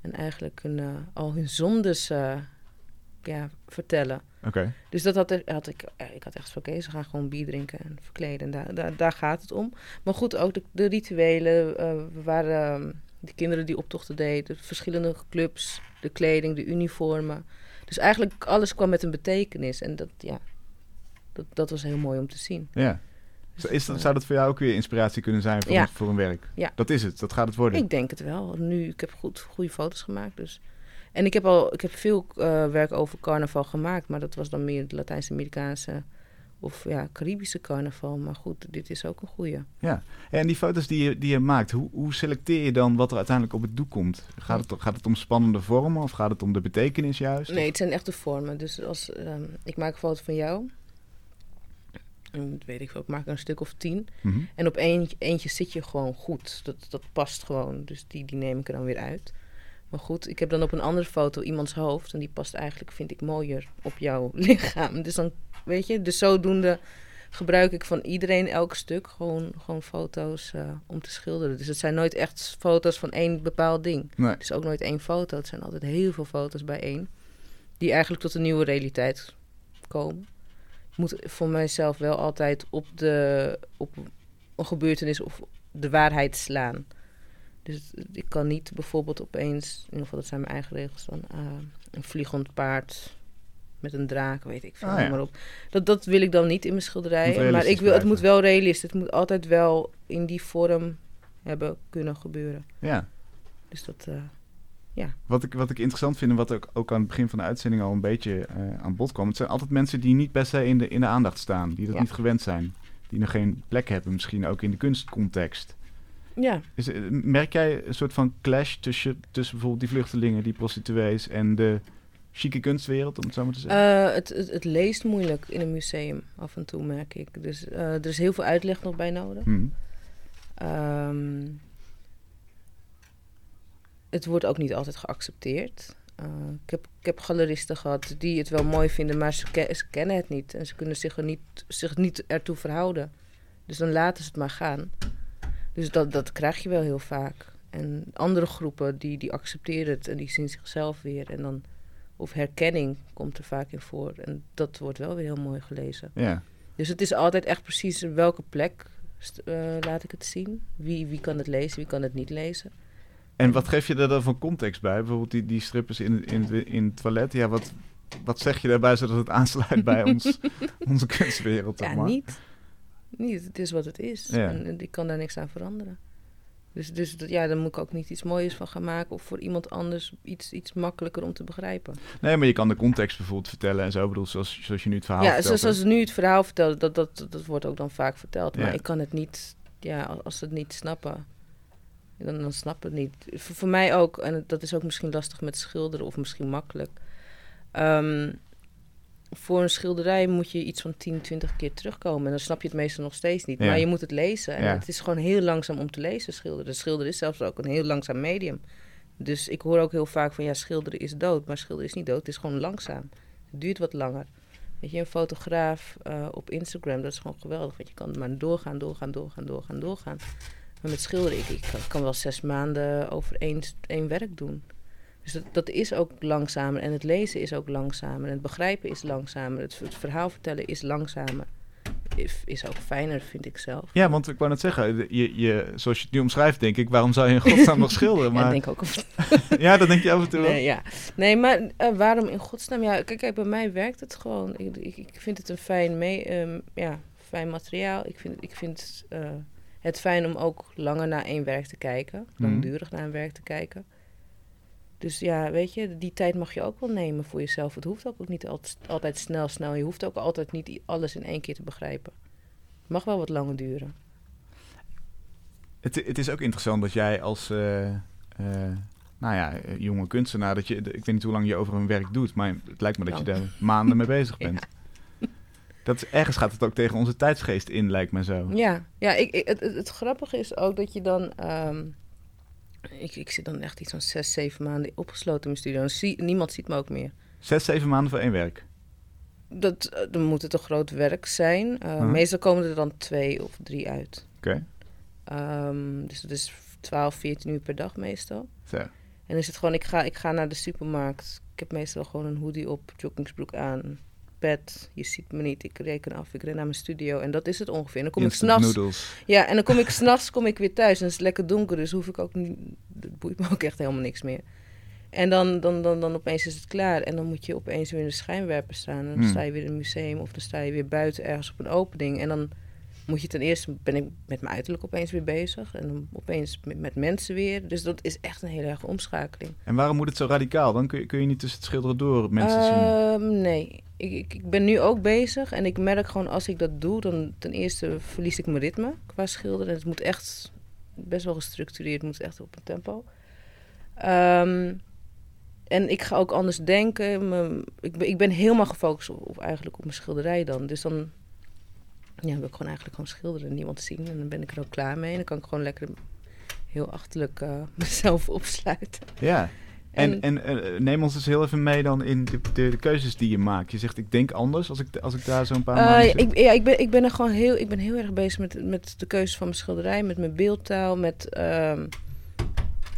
En eigenlijk kunnen al hun zondes eh, ja, vertellen. Oké. Dus dat had, had ik, eh, ik had echt van oké, ze gaan gewoon bier drinken en verkleden. En daar, daar, daar gaat het om. Maar goed, ook de, de rituelen. eh, we waren ehm, de kinderen die optochten deden, de verschillende clubs, de kleding, de uniformen. Dus eigenlijk alles kwam met een betekenis. En dat, ja, dat, dat was heel mooi om te zien. Ja. Dus, Is dat, zou dat voor jou ook weer inspiratie kunnen zijn voor, Ja. voor een werk? Ja. Dat is het, dat gaat het worden. Ik denk het wel. Nu, ik heb goed, goede foto's gemaakt. Dus. En ik heb al ik heb veel eh, werk over carnaval gemaakt. Maar dat was dan meer het Latijns-Amerikaanse of ja, Caribische carnaval. Maar goed, dit is ook een goede. En die foto's die je, die je maakt, hoe, hoe selecteer je dan wat er uiteindelijk op het doek komt? Gaat het, gaat het om spannende vormen of gaat het om de betekenis juist? Nee, het zijn echte vormen. Dus als ehm, ik maak een foto van jou. En dat weet ik veel, ik maak er een stuk of tien. Mhm. En op eentje, eentje zit je gewoon goed. Dat, dat past gewoon. Dus die, die neem ik er dan weer uit. Maar goed, ik heb dan op een andere foto iemands hoofd. En die past eigenlijk, vind ik, mooier op jouw <laughs> lichaam. Dus dan, weet je, dus zodoende gebruik ik van iedereen elk stuk gewoon, gewoon foto's eh, om te schilderen. Dus het zijn nooit echt foto's van één bepaald ding. Nee. Het is ook nooit één foto. Het zijn altijd heel veel foto's bijeen. Die eigenlijk tot een nieuwe realiteit komen. Ik moet voor mijzelf wel altijd op, de, op een gebeurtenis of de waarheid slaan. Dus ik kan niet bijvoorbeeld opeens, in ieder geval dat zijn mijn eigen regels dan, eh, een vliegend paard met een draak, weet ik veel, Ah, ja. maar op. Dat, dat wil ik dan niet in mijn schilderij. Maar ik wil, het moet wel realistisch. Het moet altijd wel in die vorm hebben kunnen gebeuren. Ja. Dus dat, eh, Wat ik, wat ik interessant vind en wat ook, ook aan het begin van de uitzending al een beetje eh, aan bod kwam. Het zijn altijd mensen die niet per se in de, in de aandacht staan. Die dat Ja. niet gewend zijn. Die nog geen plek hebben, misschien ook in de kunstcontext. Ja, Is, eh, merk jij een soort van clash tussen, tussen bijvoorbeeld die vluchtelingen, die prostituees en de chique kunstwereld, om het zo maar te zeggen? Eh, het, het, het leest moeilijk in een museum, af en toe merk ik. Dus eh, er is heel veel uitleg nog bij nodig. Hm. Ehm, het wordt ook niet altijd geaccepteerd. Ik, heb, ik heb galeristen gehad die het wel mooi vinden, maar ze, ke- ze kennen het niet. En ze kunnen zich, er niet, zich niet ertoe verhouden. Dus dan laten ze het maar gaan. Dus dat, dat krijg je wel heel vaak. En andere groepen die, die accepteren het en die zien zichzelf weer. En dan, of herkenning komt er vaak in voor. En dat wordt wel weer heel mooi gelezen. Ja. Dus het is altijd echt precies welke plek eh, laat ik het zien. Wie, wie kan het lezen, wie kan het niet lezen. En wat geef je er dan van context bij? Bijvoorbeeld die, die strippers in, in, het, in het toilet. Ja, wat, wat zeg je daarbij zodat het aansluit bij <laughs> ons, onze kunstwereld? Ja, maar? niet. Niet, het is wat het is. Ja. En, en ik kan daar niks aan veranderen. Dus, dus dat, ja, daar moet ik ook niet iets moois van gaan maken. Of voor iemand anders iets, iets makkelijker om te begrijpen. Nee, maar je kan de context bijvoorbeeld vertellen en zo. Ik bedoel, zoals, zoals je nu het verhaal ja, vertelt, zoals hè? ze nu het verhaal vertellen, dat, dat, dat wordt ook dan vaak verteld. Ja. Maar ik kan het niet, ja, als- als ze het niet snappen, dan, dan snappen het niet. Voor, voor mij ook, en dat is ook misschien lastig met schilderen, of misschien makkelijk. Ehm, voor een schilderij moet je iets van 10, 20 keer terugkomen. En dan snap je het meestal nog steeds niet. Ja. Maar je moet het lezen. En Ja. het is gewoon heel langzaam om te lezen, schilderen. Schilderen is zelfs ook een heel langzaam medium. Dus ik hoor ook heel vaak van, ja, schilderen is dood. Maar schilderen is niet dood, het is gewoon langzaam. Het duurt wat langer. Weet je, een fotograaf eh, op Instagram, dat is gewoon geweldig. Want je kan maar doorgaan, doorgaan, doorgaan, doorgaan, doorgaan. Maar met schilderen, ik, ik kan, kan wel zes maanden over één, één werk doen. Dus dat, dat is ook langzamer. En het lezen is ook langzamer. En het begrijpen is langzamer. Het, het verhaal vertellen is langzamer. Is, is ook fijner, vind ik zelf. Ja, want ik wou net zeggen, je, je, zoals je het nu omschrijft, denk ik, waarom zou je in godsnaam nog <laughs> schilderen? Ja, Maar, ik denk ook <laughs> ja, dat denk je af en toe wel. Nee, ja. nee maar eh, waarom in godsnaam? Ja, kijk, kijk, bij mij werkt het gewoon. Ik, ik, ik vind het een fijn, mee, ehm, ja, fijn materiaal. Ik vind, ik vind eh, het fijn om ook langer naar één werk te kijken. Mhm. Langdurig naar een werk te kijken. Dus ja, weet je, die tijd mag je ook wel nemen voor jezelf. Het hoeft ook niet altijd, snel, snel. Je hoeft ook altijd niet alles in één keer te begrijpen. Het mag wel wat langer duren. Het, het is ook interessant dat jij als eh, eh, nou ja, eh, jonge kunstenaar, dat je, ik weet niet hoe lang je over een werk doet, maar het lijkt me dat je Lang. daar maanden mee <laughs> bezig bent. Dat is, ergens gaat het ook tegen onze tijdsgeest in, lijkt me zo. Ja, ja ik, ik- het, het, het grappige is ook dat je dan... ehm, ik, ik zit dan echt iets van zes, zeven maanden opgesloten in mijn studio. En zie, niemand ziet me ook meer. Zes, zeven maanden voor één werk. Dat, eh, dan moet het een groot werk zijn. Eh. Meestal komen er dan twee of drie uit. Oké. Ehm, dus dat is 12, 14 uur per dag meestal. Zo. En dan is het gewoon, ik ga, ik ga naar de supermarkt. Ik heb meestal gewoon een hoodie op, joggingsbroek aan, pet. Je ziet me niet, ik reken af, ik ren naar mijn studio. En dat is het ongeveer. En dan kom ik Instant s'nachts noodles. Ja, en dan kom ik <laughs> s'nachts kom ik weer thuis en het is lekker donker, dus hoef ik ook niet. Het boeit me ook echt helemaal niks meer. En dan, dan, dan, dan opeens is het klaar en dan moet je opeens weer in de schijnwerper staan. En dan Hmm. sta je weer in een museum of dan sta je weer buiten ergens op een opening. En dan moet je ten eerste, ben ik met mijn uiterlijk opeens weer bezig. En dan opeens met, met mensen weer. Dus dat is echt een hele erge omschakeling. En waarom moet het zo radicaal? Dan kun je, kun je niet tussen het schilderen door mensen zien. Ehm, nee, ik, ik, ik ben nu ook bezig en ik merk gewoon als ik dat doe, dan ten eerste verlies ik mijn ritme qua schilderen. Het moet echt best wel gestructureerd, het moet echt op een tempo. Ehm, en ik ga ook anders denken. Ik, ben, ik ben helemaal gefocust op, op eigenlijk op mijn schilderij dan. Dus dan ja, wil ik gewoon eigenlijk gewoon schilderen en niemand zien. En dan ben ik er ook klaar mee. En dan kan ik gewoon lekker heel achterlijk eh, <laughs> mezelf opsluiten. Ja. En, En- en eh, neem ons dus heel even mee dan in de, de, de keuzes die je maakt. Je zegt, ik denk anders als ik, als ik daar zo'n paar maanden zit. ik, ja, ik, ben, ik ben er gewoon heel, ik ben heel erg bezig met, met de keuzes van mijn schilderij, met mijn beeldtaal, met ehm,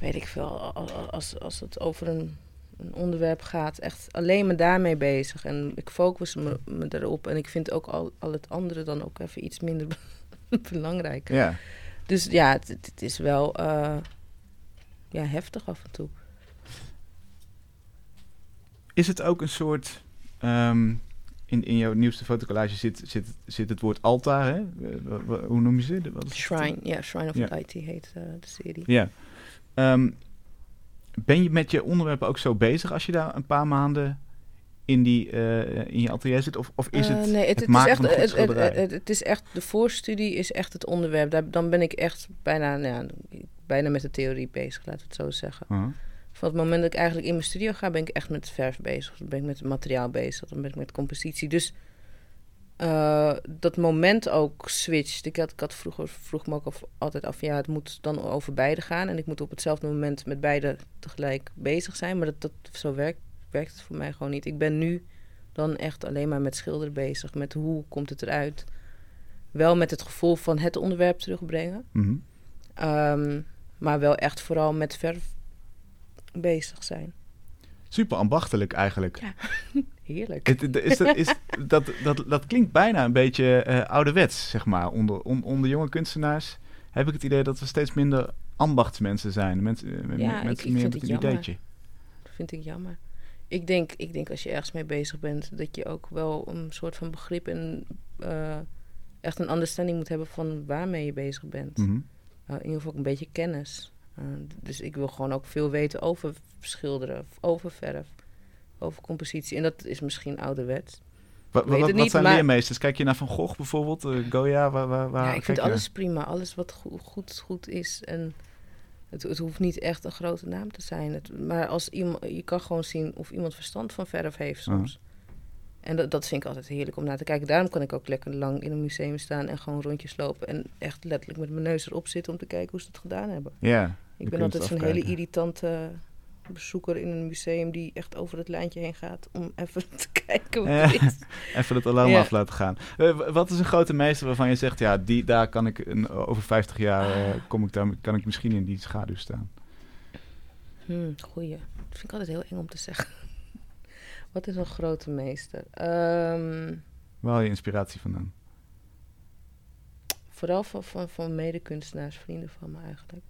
weet ik veel, als, als, als het over een, een onderwerp gaat, echt alleen maar daarmee bezig. En ik focus me, me daarop en ik vind ook al, al het andere dan ook even iets minder <laughs> belangrijk. Ja. Dus ja, het, is wel eh, ja, heftig af en toe. Is het ook een soort... ehm, in, in jouw nieuwste fotocollage zit, zit, zit het woord altaar, hè? Eh, hoe noem je ze? Wat is? Shrine, ja, Shrine of Ja. Light heet eh, de serie. Ja. Ehm, ben je met je onderwerpen ook zo bezig als je daar een paar maanden in, die, eh, in je atelier zit? Of, of is Eh, het nee, het, is maken echt, van een goed het, het, schilderij? het, het is echt, de voorstudie is echt het onderwerp. Daar, dan ben ik echt bijna, nou ja, bijna met de theorie bezig, laten we het zo zeggen. Uh-huh. Van het moment dat ik eigenlijk in mijn studio ga, ben ik echt met verf bezig. Dan ben ik met het materiaal bezig, dan ben ik met compositie. Dus eh, dat moment ook switcht. Ik had, ik had vroeger vroeg me ook af- altijd af, ja, het moet dan over beide gaan. En ik moet op hetzelfde moment met beide tegelijk bezig zijn. Maar dat, dat, zo werkt, werkt het voor mij gewoon niet. Ik ben nu dan echt alleen maar met schilderen bezig. Met hoe komt het eruit. Wel met het gevoel van het onderwerp terugbrengen. Mhm. Ehm, maar wel echt vooral met verf bezig zijn. Super ambachtelijk eigenlijk. Ja. <laughs> Heerlijk. Het, is dat, is, <laughs> dat, dat, dat klinkt bijna een beetje eh, ouderwets, zeg maar. Onder, on- onder jonge kunstenaars heb ik het idee dat we steeds minder ambachtsmensen zijn. Mensen, eh, Ja, ik- mensen ik meer met een jammer. ideetje. Dat vind ik jammer. Ik denk, ik denk als je ergens mee bezig bent, dat je ook wel een soort van begrip en eh, echt een understanding moet hebben van waarmee je bezig bent. Mhm. Uh, in ieder geval ook een beetje kennis. Uh, dus ik wil gewoon ook veel weten over schilderen, over verf, over compositie. En dat is misschien ouderwets. Wat, wat, het wat niet, zijn maar- leermeesters? Kijk je naar Van Gogh bijvoorbeeld? eh, Goya? Waar, waar, waar ja, ik vind alles prima. Alles wat go- goed, goed is. En het, het hoeft niet echt een grote naam te zijn. Het, maar als iemand, je kan gewoon zien of iemand verstand van verf heeft soms. En dat, dat vind ik altijd heerlijk om naar te kijken. Daarom kan ik ook lekker lang in een museum staan en gewoon rondjes lopen. En echt letterlijk met mijn neus erop zitten om te kijken hoe ze dat gedaan hebben. Ja. Ik ben altijd zo'n hele irritante bezoeker in een museum die echt over het lijntje heen gaat om <laughs> even te kijken wat het is. <laughs> Even het alarm Ja. af laten gaan. Eh, wat is een grote meester waarvan je zegt, ja, die, daar kan ik een, over 50 jaar eh, kom ik daar, kan ik misschien in die schaduw staan. Hmm, goeie. Dat vind ik altijd heel eng om te zeggen. <laughs> Wat is een grote meester? Ehm, Waar haal je inspiratie vandaan? vooral van, van, van medekunstenaars, vrienden van me eigenlijk.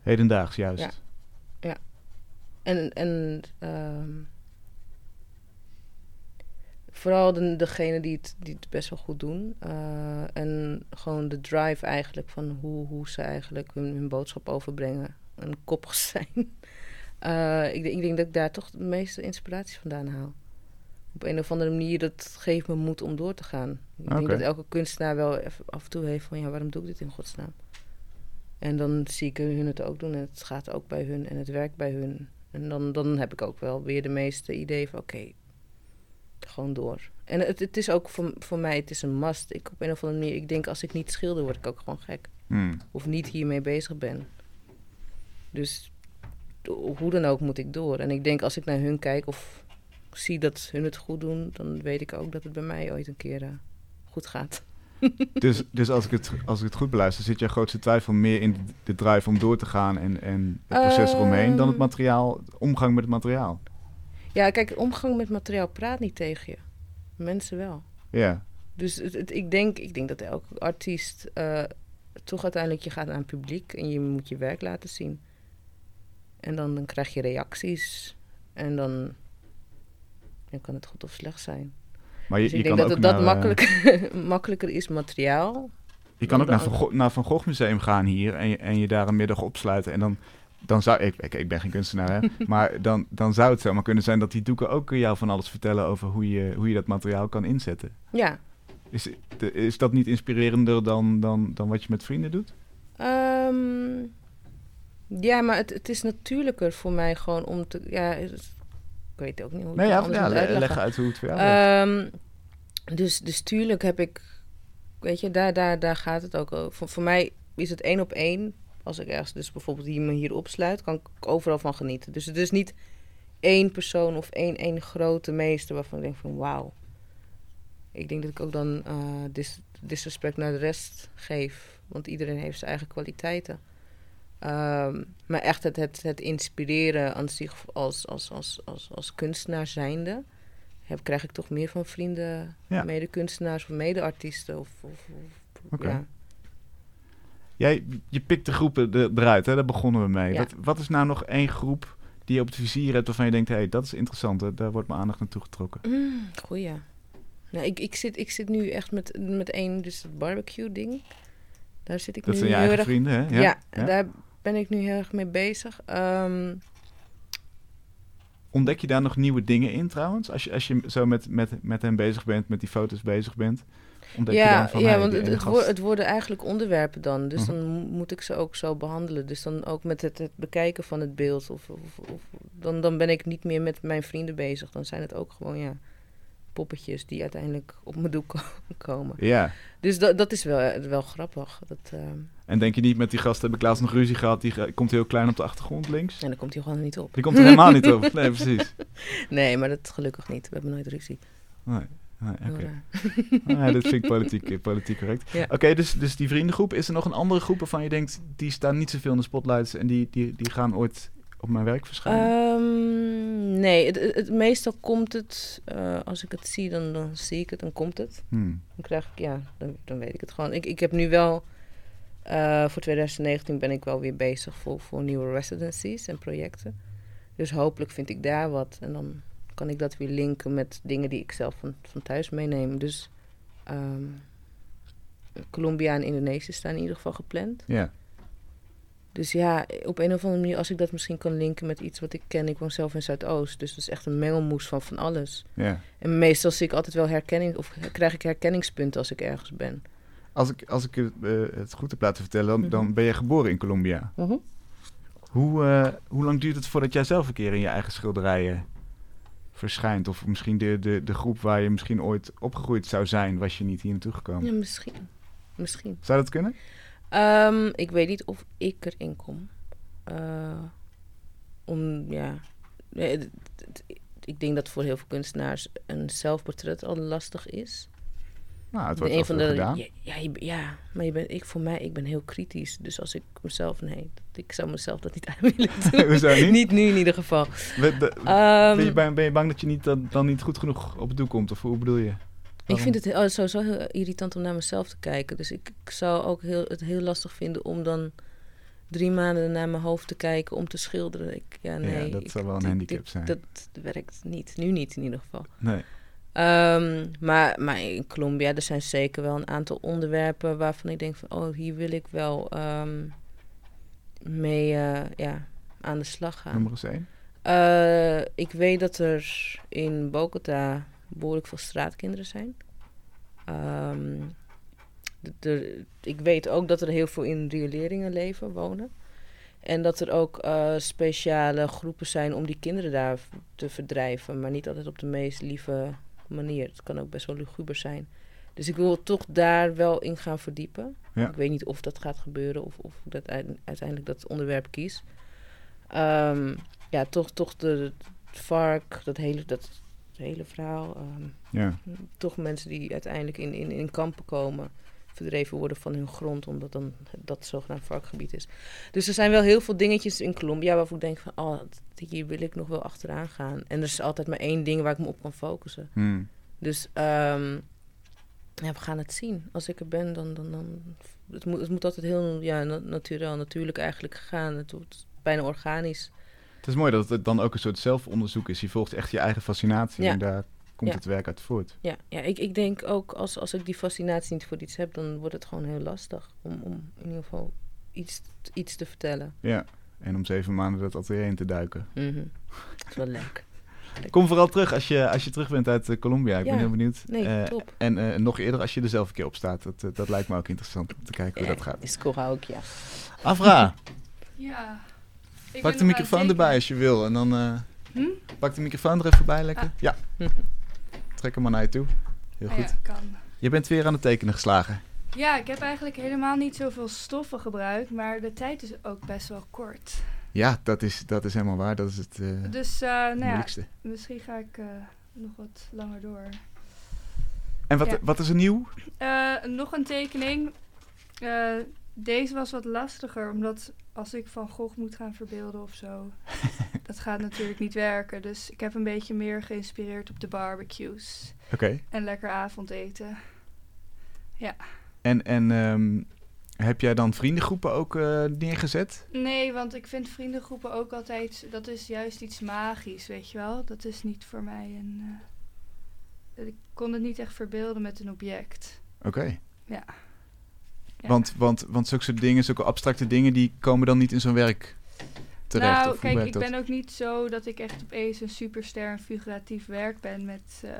Hedendaags juist. Ja. En, en ehm, vooral de, degene die het, die het best wel goed doen. Eh, en gewoon de drive eigenlijk van hoe, hoe ze eigenlijk hun, hun boodschap overbrengen. En koppig <laughs> zijn. Eh, ik, denk- ik denk dat ik daar toch de meeste inspiratie vandaan haal. Op een of andere manier, dat geeft me moed om door te gaan. Ik denk dat elke kunstenaar wel even af en toe heeft van... ja, waarom doe ik dit in godsnaam? En dan zie ik hun het ook doen en het gaat ook bij hun en het werkt bij hun. En dan, dan heb ik ook wel weer de meeste ideeën van oké, gewoon door. En het, het is ook voor, voor mij, het is een must. Ik op een of andere manier, ik denk als ik niet schilder, word ik ook gewoon gek. Hmm. Of niet hiermee bezig ben. Dus hoe dan ook moet ik door. En ik denk als ik naar hun kijk, of zie dat hun het goed doen, dan weet ik ook dat het bij mij ooit een keer eh, goed gaat. <laughs> Dus, dus als, ik het, als ik het goed beluister, zit jouw grootste twijfel meer in de, drive om door te gaan en, en het proces eromheen dan het Ehm. materiaal, omgang met het materiaal? Ja, kijk, omgang met materiaal praat niet tegen je. Mensen wel. Ja, Dus het, het- ik, denk, ik denk dat elke artiest eh, toch uiteindelijk je gaat naar een publiek en je moet je werk laten zien. En dan, dan krijg je reacties en dan, dan kan het goed of slecht zijn. Maar je, Dus je ik denk kan dat ook het dat naar, eh, makkelijker, <laughs> makkelijker is materiaal. Je kan ook naar Van, Gogh, naar Van Gogh Museum gaan hier en je, en je daar een middag opsluiten. En dan, dan zou ik, ik, ik ben geen kunstenaar, hè, <laughs> maar dan, dan zou het zomaar kunnen zijn dat die doeken ook jou van alles vertellen over hoe je, hoe je dat materiaal kan inzetten. Ja. Is, is dat niet inspirerender dan, dan, dan wat je met vrienden doet? Ehm, ja, maar het, het is natuurlijker voor mij gewoon om te... Ja, ik weet ook niet hoe ik Nee, het ja, ja, uitleggen. leg uit hoe het voor jou. Ehm, dus, dus tuurlijk heb ik, weet je, daar, daar, daar gaat het ook over. Voor, voor mij is het één op één. Als ik ergens dus bijvoorbeeld hier me hier opsluit, kan ik overal van genieten. Dus het is niet één persoon of één, één grote meester waarvan ik denk van wauw. Ik denk dat ik ook dan eh, dis, disrespect naar de rest geef. Want iedereen heeft zijn eigen kwaliteiten. Ehm, maar echt het, het, het inspireren aan zich als, als, als, als, als kunstenaar zijnde heb, krijg ik toch meer van vrienden, Ja. mede-kunstenaars of mede-artiesten. Of, of, ja. Jij, je pikt de groepen er- eruit, hè? daar begonnen we mee. Ja. Wat, wat is nou nog één groep die je op het vizier hebt waarvan je denkt, hé, hey, dat is interessant, hè? daar wordt mijn aandacht naartoe getrokken. Mm, goeie. Nou, ik, ik, zit, ik zit nu echt met, met één, dus het barbecue-ding. Daar zit ik Dat nu zijn je heel eigen erg... vrienden, hè? Ja, Ja? daar ben ik nu heel erg mee bezig. Ehm, Ontdek je daar nog nieuwe dingen in trouwens? Als je, als je zo met, met, met hem bezig bent, met die foto's bezig bent, ontdek je dan van, ja hey, want het, het, gast- wo- het worden eigenlijk onderwerpen dan. Dus Mhm. dan mo- moet ik ze ook zo behandelen. Dus dan ook met het, het bekijken van het beeld. Of, of, of, dan, dan ben ik niet meer met mijn vrienden bezig. Dan zijn het ook gewoon ja, poppetjes die uiteindelijk op mijn doek ko- <laughs> komen. Ja, Dus dat, dat is wel, wel grappig. Dat, ehm, en denk je niet met die gast, heb ik laatst nog ruzie gehad, die komt heel klein op de achtergrond links? en dan komt hij gewoon niet op. Die komt er helemaal niet op. <laughs> Nee, precies. Nee, maar dat gelukkig niet. We hebben nooit ruzie. Nee, nee, dat vind ik politiek, eh, politiek correct. Ja. Oké, dus, dus die vriendengroep. Is er nog een andere groep waarvan je denkt, die staan niet zoveel in de spotlights en die, die, die gaan ooit op mijn werk verschijnen? Ehm, nee, het, het, het- meestal komt het, eh, als ik het zie, dan, dan zie ik het, dan komt het. Hmm. Dan krijg ik, ja, dan, dan weet ik het gewoon. Ik, ik heb nu wel, eh, voor 2019 ben ik wel weer bezig voor, voor nieuwe residencies en projecten. Dus hopelijk vind ik daar wat. En dan kan ik dat weer linken met dingen die ik zelf van, van thuis meeneem. Dus ehm, Colombia en Indonesië staan in ieder geval gepland. Ja, Dus ja, op een of andere manier, als ik dat misschien kan linken met iets wat ik ken. Ik woon zelf in Zuidoost, dus dat is echt een mengelmoes van van alles. ja. En meestal zie ik altijd wel herkenning, of krijg ik herkenningspunten als ik ergens ben. Als ik, als ik het, eh, het goed heb laten vertellen, dan, Mhm. dan ben je geboren in Colombia. Hoe, eh, hoe lang duurt het voordat jij zelf een keer in je eigen schilderijen verschijnt? Of misschien de, de, de groep waar je misschien ooit opgegroeid zou zijn, was je niet hier naartoe gekomen? Ja, misschien. Misschien. Zou dat kunnen? Ehm, ik weet niet of ik erin kom. Eh, om, ja... Ik denk dat voor heel veel kunstenaars een zelfportret al lastig is. Nou, het wordt een van de, gedaan. ja, ja, je- ja, maar je bent, ik, voor mij, ik ben heel kritisch. Dus als ik mezelf, nee, ik zou mezelf dat niet <laughs> aan willen <laughs> doen. Hoezo niet? niet nu in ieder geval. We- de- Ehm, ben, je bang, ben je bang dat je niet, dan, dan niet goed genoeg op het doel komt? Of hoe bedoel je? Ik vind het heel- sowieso heel irritant om naar mezelf te kijken. Dus ik, ik zou ook heel, het heel lastig vinden om dan drie maanden naar mijn hoofd te kijken om te schilderen. Ik, ja, nee, dat zou wel een handicap zijn. Dat werkt niet. Nu niet in ieder geval. Nee. Ehm, maar, maar in Colombia, er zijn zeker wel een aantal onderwerpen waarvan ik denk van, oh, hier wil ik wel ehm, mee eh, ja, aan de slag gaan. Nummer eens één. Eh, ik weet dat er in Bogota behoorlijk veel straatkinderen zijn. Ehm, d- er- ik weet ook dat er heel veel in rioleringen leven, wonen. En dat er ook eh, speciale groepen zijn om die kinderen daar te verdrijven. Maar niet altijd op de meest lieve manier. Het kan ook best wel luguber zijn. Dus ik wil toch daar wel in gaan verdiepen. Ja. Ik weet niet of dat gaat gebeuren of, of ik dat uite- uiteindelijk dat onderwerp kies. Ehm, ja, toch, toch de, het vark, dat hele, dat, hele verhaal. ehm, Ja. toch mensen die uiteindelijk in, in, in kampen komen, verdreven worden van hun grond, omdat dan dat zogenaamd varkgebied is. Dus er zijn wel heel veel dingetjes in Colombia waarvan ik denk van, oh, hier wil ik nog wel achteraan gaan. En er is altijd maar één ding waar ik me op kan focussen. Hmm. Dus ehm, ja, we gaan het zien. Als ik er ben, dan... dan, dan het, moet, het moet altijd heel ja, na- natuurlijk, natuurlijk eigenlijk gaan. Het wordt bijna organisch. Het is mooi dat het dan ook een soort zelfonderzoek is. Je volgt echt je eigen fascinatie Ja. en daar komt Ja. het werk uit voort. Ja, ja ik, ik denk ook als, als ik die fascinatie niet voor iets heb, dan wordt het gewoon heel lastig om, om in ieder geval iets, iets te vertellen. Ja. En om zeven maanden dat atelier in te duiken. Mhm. Dat is wel leuk. <laughs> Kom vooral terug als je, als je terug bent uit eh, Colombia. Ik ben heel benieuwd. Nee, Eh. En eh, nog eerder als je er zelf een keer op staat. Dat, dat lijkt me ook interessant om te kijken hoe Ja, dat gaat. Is hou ik, ja. Afra, <laughs> Ja. Ik pak de microfoon erbij als je wil. En dan eh, Hm? pak de microfoon er even bij lekker. Ah. Ja, trek hem maar naar je toe. Heel goed. ja, kan. Je bent weer aan het tekenen geslagen. Ja, ik heb eigenlijk helemaal niet zoveel stoffen gebruikt, maar de tijd is ook best wel kort. Ja, dat is, dat is helemaal waar. Dat is het eh, Dus eh, nou ja, misschien ga ik eh, nog wat langer door. En wat, ja. wat is er nieuw? Nog een tekening. Deze was wat lastiger, omdat als ik Van Gogh moet gaan verbeelden of zo, <laughs> dat gaat natuurlijk niet werken. Dus ik heb een beetje meer geïnspireerd op de barbecues Oké. en lekker avondeten. En, en ehm, heb jij dan vriendengroepen ook eh, neergezet? Nee, want ik vind vriendengroepen ook altijd, dat is juist iets magisch, weet je wel. Dat is niet voor mij een... eh, ik kon het niet echt verbeelden met een object. Oké. Ja. Ja. Want, want, want zulke soort dingen, zulke abstracte dingen, die komen dan niet in zo'n werk terecht? nou, of kijk, ik dat? ben ook niet zo dat ik echt opeens een superster en figuratief werk ben met eh,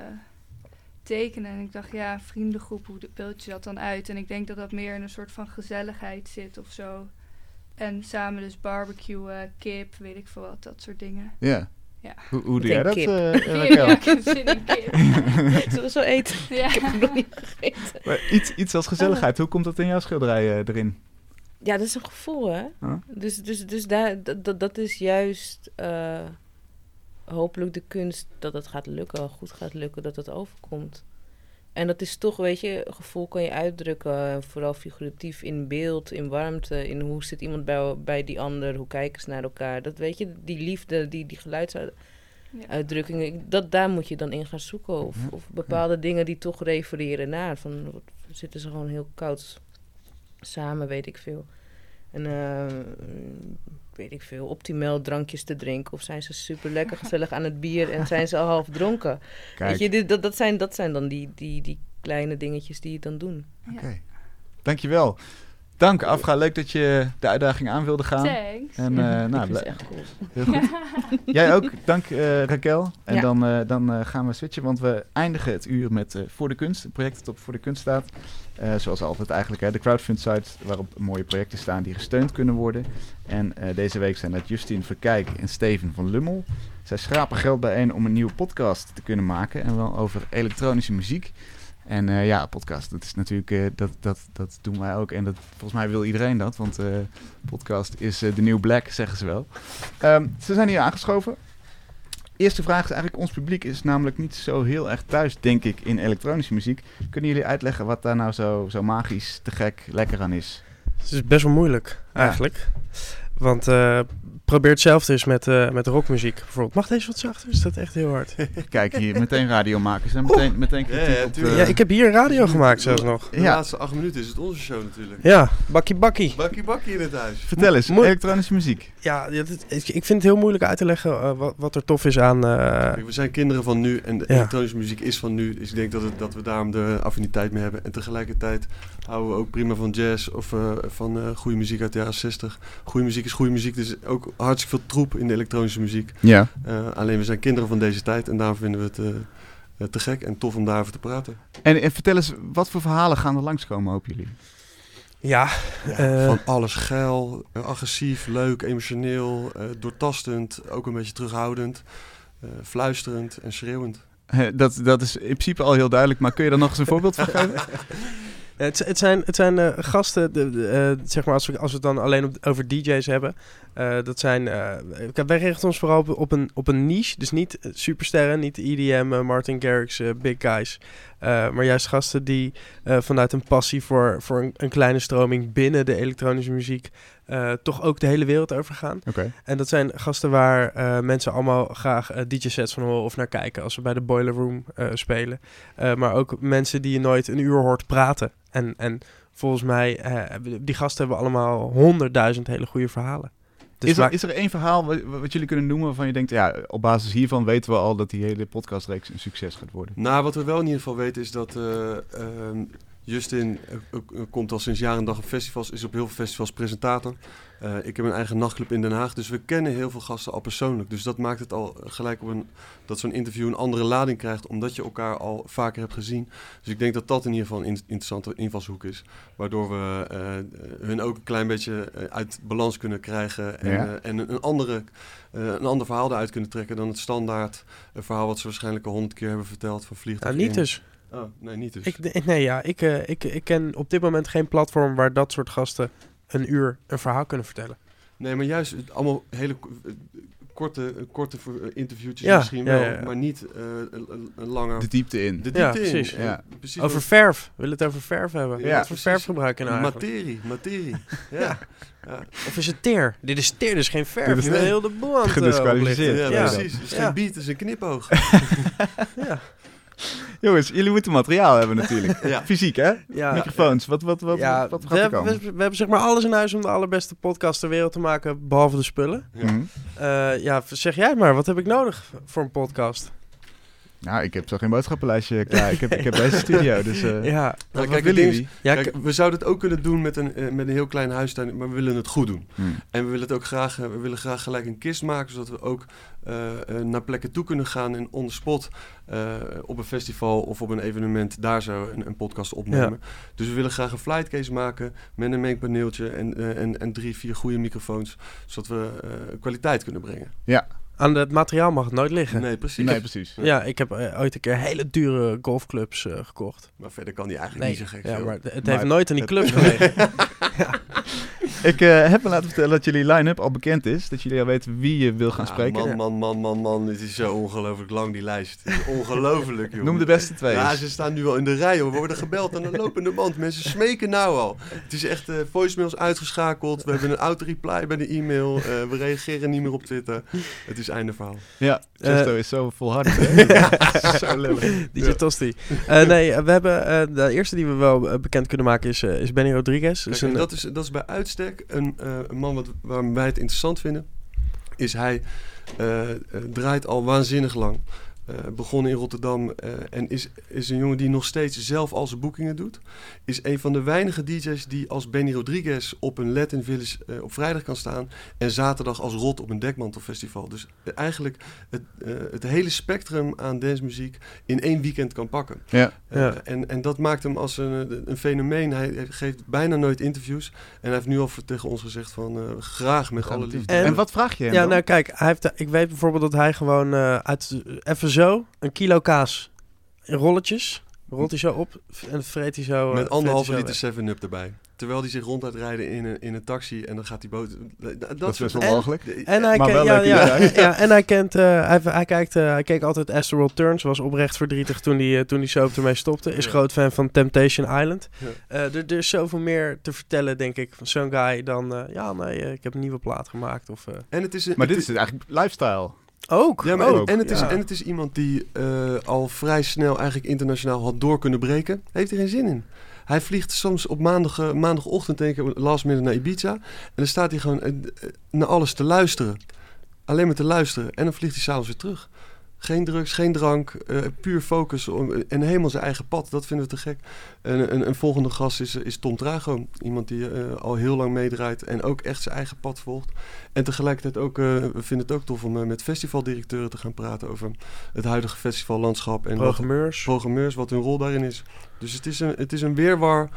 tekenen. En ik dacht, ja, vriendengroep, hoe beeld je dat dan uit? En ik denk dat dat meer in een soort van gezelligheid zit of zo. En samen dus barbecue, kip, weet ik veel wat, dat soort dingen. Ja. Ja. Hoe, hoe doe jij dat, eh Kip, ja, ik heb zin in kip. Zullen we zo eten? ja. Ik heb hem nog niet gegeten. Maar iets, iets als gezelligheid, hoe komt dat in jouw schilderij eh, erin? Ja, dat is een gevoel, hè? Huh? Dus, dus, dus daar, dat, dat, dat is juist eh, hopelijk de kunst dat het gaat lukken, goed gaat lukken, dat het overkomt. En dat is toch, weet je, gevoel kan je uitdrukken, vooral figuratief in beeld, in warmte, in hoe zit iemand bij, bij die ander, hoe kijken ze naar elkaar. Dat weet je, die liefde, die, die geluidsuitdrukkingen, Ja. dat, daar moet je dan in gaan zoeken. Of, Ja. of bepaalde dingen die toch refereren naar, van wat- zitten ze gewoon heel koud samen, weet ik veel. En eh, weet ik veel, optimaal drankjes te drinken. Of zijn ze super lekker gezellig aan het bier en zijn ze al half dronken. Kijk, <laughs> Weet je, dit, dat, dat, zijn, dat zijn dan die, die, die kleine dingetjes die je dan doen. oké. Dankjewel. Dank Afra, leuk dat je de uitdaging aan wilde gaan. Thanks. En eh, nou, het echt cool. <laughs> heel goed. <laughs> Jij ook, dank eh, Raquel. En Ja. dan, eh, dan gaan we switchen, want we eindigen het uur met eh, Voor de Kunst. Een project dat op Voor de Kunst staat. Eh, zoals altijd eigenlijk, hè, de crowdfund site waarop mooie projecten staan die gesteund kunnen worden. En eh, deze week zijn dat Justine Verkijk en Steven van Lummel. Zij schrapen geld bijeen om een nieuwe podcast te kunnen maken. En wel over elektronische muziek. En eh, ja, podcast, dat is natuurlijk, eh, dat, dat, dat doen wij ook. En dat, volgens mij wil iedereen dat, want eh, podcast is de nieuwe black, zeggen ze wel. Ehm, ze zijn hier aangeschoven. Eerste vraag is eigenlijk, ons publiek is namelijk niet zo heel erg thuis, denk ik, in elektronische muziek. Kunnen jullie uitleggen wat daar nou zo, zo magisch, te gek, lekker aan is? Het is best wel moeilijk, eigenlijk. Want probeer hetzelfde eens met, eh, met rockmuziek bijvoorbeeld. Mag deze wat zachter? Is dat echt heel hard? <laughs> Kijk hier, meteen radiomakers en meteen, meteen kritiek Ja, ja, op, eh, ja, ik heb hier een radio gemaakt zelfs nog. De Ja. laatste acht minuten is het onze show natuurlijk. Ja, bakkie bakkie. Bakkie bakkie in het huis. Vertel eens, elektronische muziek. Ja, dit- ik vind het heel moeilijk uit te leggen eh, wat, wat er tof is aan... eh, Kijk, we zijn kinderen van nu en de Ja. elektronische muziek is van nu. Dus ik denk dat, het, dat we daarom de affiniteit mee hebben. En tegelijkertijd houden we ook prima van jazz of eh, van eh goede muziek uit de jaren 60. Goede muziek is goede muziek. Is ook hartstikke veel troep in de elektronische muziek. Ja. Eh, alleen we zijn kinderen van deze tijd en daarom vinden we het eh, eh, te gek en tof om daarover te praten. En, en vertel eens, wat voor verhalen gaan er langskomen, hopen jullie? ja, eh, van alles geil, agressief, leuk, emotioneel, eh, doortastend, ook een beetje terughoudend, eh, fluisterend en schreeuwend. Eh, Dat, dat is in principe al heel duidelijk, maar kun je daar nog eens een voorbeeld van geven? <laughs> Het, het zijn, het zijn eh, gasten, de, eh, zeg maar, als we, als we het dan alleen over DJ's hebben. eh, dat zijn, eh, wij richten ons vooral op, een, op een niche. Dus niet eh, supersterren, niet EDM, eh, Martin Garrix, eh, big guys. Eh, maar juist gasten die eh, vanuit een passie voor, voor een kleine stroming binnen de elektronische muziek. Eh, toch ook de hele wereld over gaan. Oké. En dat zijn gasten waar eh, mensen allemaal graag eh, DJ-sets van horen of naar kijken als we bij de Boiler Room eh, spelen. Eh, maar ook mensen die je nooit een uur hoort praten. En, en volgens mij, eh, hebben- die gasten hebben allemaal honderdduizend hele goede verhalen. Dus is, er, is er één verhaal wat, wat jullie kunnen noemen waarvan je denkt, ja, op basis hiervan weten we al dat die hele podcastreeks een succes gaat worden? Nou, wat we wel in ieder geval weten is dat eh, ehm, Justin eh, eh, komt al sinds jaar en dag op festivals, is op heel veel festivals presentator. Eh, ik heb een eigen nachtclub in Den Haag, dus we kennen heel veel gasten al persoonlijk. Dus dat maakt het al gelijk op een, dat zo'n interview een andere lading krijgt, omdat je elkaar al vaker hebt gezien. Dus ik denk dat dat in ieder geval een in- interessante invalshoek is, waardoor we hun ook een klein beetje uit balans kunnen krijgen en, Ja. en een, andere, een ander verhaal eruit kunnen trekken dan het standaard verhaal wat ze waarschijnlijk al honderd keer hebben verteld van vliegtuig nou, niet dus. Oh, nee, niet dus. Ik, nee, ja, ik, eh, ik, ik ken op dit moment geen platform waar dat soort gasten een uur een verhaal kunnen vertellen. Nee, maar juist het allemaal hele eh, korte, korte eh, interviewtjes Ja, misschien ja, wel, ja, ja. maar niet eh, een, langer... De diepte in. de Ja, diepte in. precies. Precies Over verf. We willen het over verf hebben. Ja, Wat voor verf gebruik je nou eigenlijk? materie, materie. <laughs> ja. Ja. Ja. Of is het teer? Dit is teer, dus geen verf. Dit is Je bent nee. heel de boel aan het Gedisqualificeerd. Ja, Ja. precies. Het is Ja. geen beat, het is een knipoog. <laughs> <laughs> Ja. Jongens, jullie moeten materiaal hebben natuurlijk. <laughs> ja. Fysiek, hè? Ja. Microfoons, wat, wat, wat, ja, wat we, gaat er hebben, we, we hebben zeg maar alles in huis om de allerbeste podcast ter wereld te maken, behalve de spullen. Ja. Eh, ja, zeg jij maar, wat heb ik nodig voor een podcast? Nou, ik heb zo geen boodschappenlijstje klaar. Ik heb, ik heb deze studio, <laughs> dus... eh ja, wat, kijk, willen ding ja Kijk, we zouden het ook kunnen doen met een, eh, met een heel klein huistuin, maar we willen het goed doen. Hmm. En we willen het ook graag, eh, we willen graag gelijk een kist maken, zodat we ook naar plekken toe kunnen gaan en on the spot eh, op een festival of op een evenement daar zo een, een podcast opnemen. Dus we willen graag een flightcase maken met een mengpaneeltje en, eh, en, en drie, vier goede microfoons, zodat we eh, kwaliteit kunnen brengen. Ja, aan het materiaal mag het nooit liggen. Nee, precies. nee, precies. Ja, ik heb eh, ooit een keer hele dure golfclubs eh, gekocht. Maar verder kan die eigenlijk Nee, niet zo gek ja, veel. maar het heeft Maar nooit aan die clubs <laughs> gelegen. <laughs> Ik eh, heb me laten vertellen dat jullie line-up al bekend is. Dat jullie al weten wie je wil gaan Ja, spreken. Man, man, man, man, man. Het is zo ongelooflijk lang, die lijst. Ongelooflijk, <laughs> joh. Noem de beste twee. Ja, ze staan nu al in de rij, hoor. We worden gebeld aan de lopende band. Mensen smeken nou al. Het is echt eh voicemails uitgeschakeld. We hebben een auto-reply bij de e-mail. Eh, we reageren niet meer op Twitter. Het is einde verhaal. Ja, Chesto is zo volhardend. hè? <laughs> zo lullig. <laughs> DJ Tosti. Eh, nee, we hebben eh, de eerste die we wel bekend kunnen maken is, is Benny Rodriguez. Kijk, Dus een, dat, is, dat is bij uitstek een, eh, een man wat, waarom wij het interessant vinden. Is hij eh, eh, draait al waanzinnig lang. Eh, begonnen in Rotterdam eh, en is, is een jongen die nog steeds zelf al zijn boekingen doet. Is een van de weinige DJ's die als Benny Rodriguez op een Latin Village eh, op vrijdag kan staan. En zaterdag als Rot op een dekmantelfestival. Dus eigenlijk het, eh, het hele spectrum aan dancemuziek in één weekend kan pakken. Ja. Eh, Ja. en, en dat maakt hem als een, een fenomeen. Hij geeft bijna nooit interviews. En hij heeft nu al voor- tegen ons gezegd van eh, graag met alle liefde. En- En, wat vraag je hem ja, dan? nou kijk, hij heeft, ik weet bijvoorbeeld dat hij gewoon eh, uit, even zo een kilo kaas in rolletjes, rolt hij zo op en vreet hij zo. eh, met anderhalve liter zo 7-up erbij. Terwijl hij zich rond uitrijden in een, in een taxi en dan gaat hij boot. Dat, Dat is best wel En- mogelijk. En hij, Maar ken- wel ja, <laughs> en hij kent, eh, hij, hij, kijkt, eh, hij keek altijd Astroworld Turns, was oprecht verdrietig toen hij, toen hij soap ermee stopte. Is Ja. groot fan van Temptation Island. Ja. Eh, er, er is zoveel meer te vertellen, denk ik, van zo'n guy dan, eh, ja nee, ik heb een nieuwe plaat gemaakt. Of, eh, En het is, een- Maar het dit is eigenlijk lifestyle. Ook, Ja, maar ook. en, en het is, ja. en het is iemand die eh, al vrij snel eigenlijk internationaal had door kunnen breken. Heeft er geen zin in. Hij vliegt soms op maandag, eh, maandagochtend, denk ik, last minute naar Ibiza. En dan staat hij gewoon eh, naar alles te luisteren. Alleen maar te luisteren. En dan vliegt hij s'avonds weer terug. Geen drugs, geen drank, eh, puur focus om, en helemaal zijn eigen pad. Dat vinden we te gek. En een, een volgende gast is, is Tom Trago. Iemand die eh, al heel lang meedraait en ook echt zijn eigen pad volgt. En tegelijkertijd ook, eh, we vinden het ook tof om met festivaldirecteuren te gaan praten over het huidige festivallandschap. En wat, programmeurs. programmeurs, wat hun rol daarin is. Dus het is een, het is een weerwar.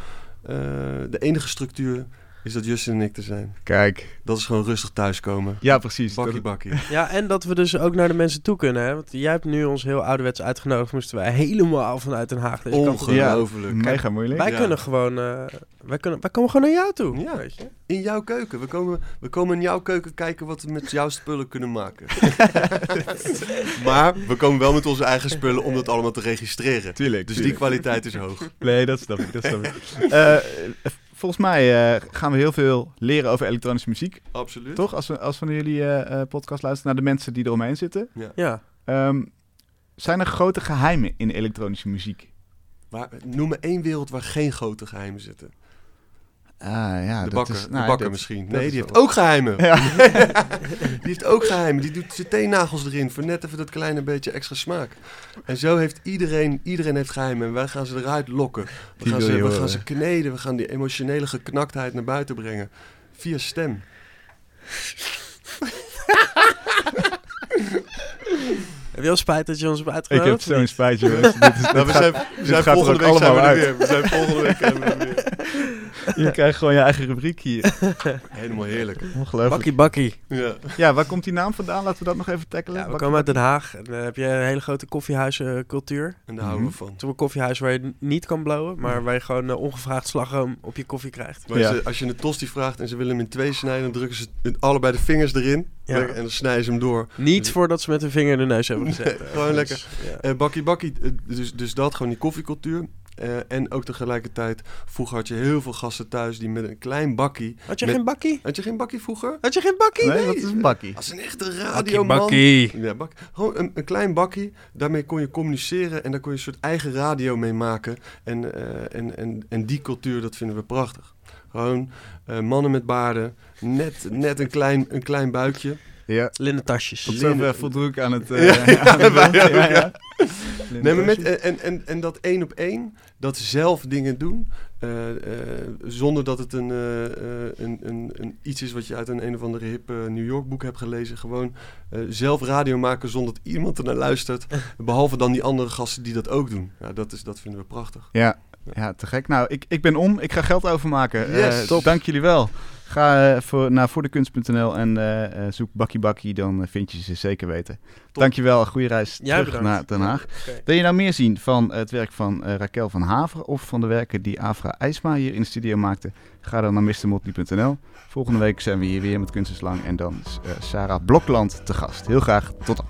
de enige structuur is dat Justin en ik te zijn. Kijk. Dat is gewoon rustig thuiskomen. Ja, precies. Bakkie bakkie. <laughs> Ja, en dat we dus ook naar de mensen toe kunnen. Hè? Want jij hebt nu ons heel ouderwets uitgenodigd. Moesten wij helemaal vanuit Den Haag. op. Ongelooflijk. Mega moeilijk. Wij Ja. kunnen gewoon... eh, wij, kunnen, wij komen gewoon naar jou toe. Ja. Weet je? In jouw keuken. We komen, we komen in jouw keuken kijken wat we met jouw spullen kunnen maken. <laughs> <laughs> maar we komen wel met onze eigen spullen om dat allemaal te registreren. Tuurlijk. Dus die kwaliteit is hoog. Nee, dat snap ik. Dat snap ik. Eh, volgens mij eh, gaan we heel veel leren over elektronische muziek. Absoluut. Toch? Als we, als we naar jullie eh, eh, podcast luisteren, naar de mensen die eromheen zitten. Ja. Ehm, zijn er grote geheimen in elektronische muziek? Waar, noem me één wereld waar geen grote geheimen zitten. Ah, ja, de dat bakker, is, de nou, bakker dat- misschien. Nee, die wel- heeft ook geheimen. <laughs> Ja. die heeft ook geheimen. Die doet zijn teennagels erin voor net even dat kleine beetje extra smaak. En zo heeft iedereen, iedereen heeft geheimen. En wij gaan ze eruit lokken. We, Die gaan ze, we horen. gaan ze kneden. We gaan die emotionele geknaktheid naar buiten brengen. Via stem. <laughs> <laughs> Heb je al spijt dat je ons hebt Ik uitgenodigd? heb zo'n spijt, jongens. Dit is- <laughs> Nou, we gaat- zijn, we er volgende week zijn we er uit. weer. We zijn volgende week zijn we er weer. <laughs> Je krijgt gewoon je eigen rubriek hier. <laughs> Helemaal heerlijk. Ongelooflijk. Bakkie bakkie. Ja. Ja, waar komt die naam vandaan? Laten we dat nog even tackelen. Ja, we Bakkie komen uit Den Haag. En dan heb je een hele grote koffiehuiscultuur. En daar houden we van. Is een koffiehuis waar je niet kan blowen, maar waar je gewoon eh, ongevraagd slagroom op je koffie krijgt. Maar Ja. ze- als je een tosti vraagt en ze willen hem in twee snijden, dan drukken ze het- allebei de vingers erin. Ja. En dan snijden ze hem door. Niet voordat ze met hun vinger in de neus hebben gezet. <laughs> Nee, gewoon Dus, lekker. ja. Eh bakkie bakkie, eh, dus, dus dat, gewoon die koffiecultuur. Eh, en ook tegelijkertijd, vroeger had je heel veel gasten thuis die met een klein bakkie... Had je Met- geen bakkie? Had je geen bakkie vroeger? Had je geen bakkie? Nee, wat is een bakkie? Als een echte Bakkie, radioman. bakkie. Ja, bak, gewoon een, een klein bakkie. Daarmee kon je communiceren en daar kon je een soort eigen radio mee maken. En, eh, en, en, en die cultuur, dat vinden we prachtig. Gewoon eh, mannen met baarden, net, net een, klein, een klein buikje. Ja. Linnen tasjes. Tot zover voldroeg ik aan het... <laughs> eh, Ja, ja, aan het wij beeld. ook, ja, ja. ja. Nee, maar met, en, en, en, dat één op één, dat zelf dingen doen, eh, eh, zonder dat het een, eh, eh, een, een, een iets is wat je uit een een of andere hip eh, New York boek hebt gelezen. Gewoon eh, zelf radio maken zonder dat iemand er naar luistert. <laughs> behalve dan die andere gasten die dat ook doen. Ja, dat, is, dat vinden we prachtig. Ja, ja, te gek. Nou, ik, ik ben om. Ik ga geld overmaken. Yes, top. Dank jullie wel. Ga eh, voor, naar voordekunst.nl en eh, zoek Bakkie Bakkie. Dan vind je ze zeker weten. Dankjewel. Goede reis Jij terug bedankt. naar Den Haag. Wil je nou meer zien van het werk van Raquel van Haver of van de werken die Afra IJsma hier in de studio maakte? Ga dan naar mrmotley.nl. Volgende week zijn we hier weer met Kunst is Lang en dan is Sarah Blokland te gast. Heel graag tot dan.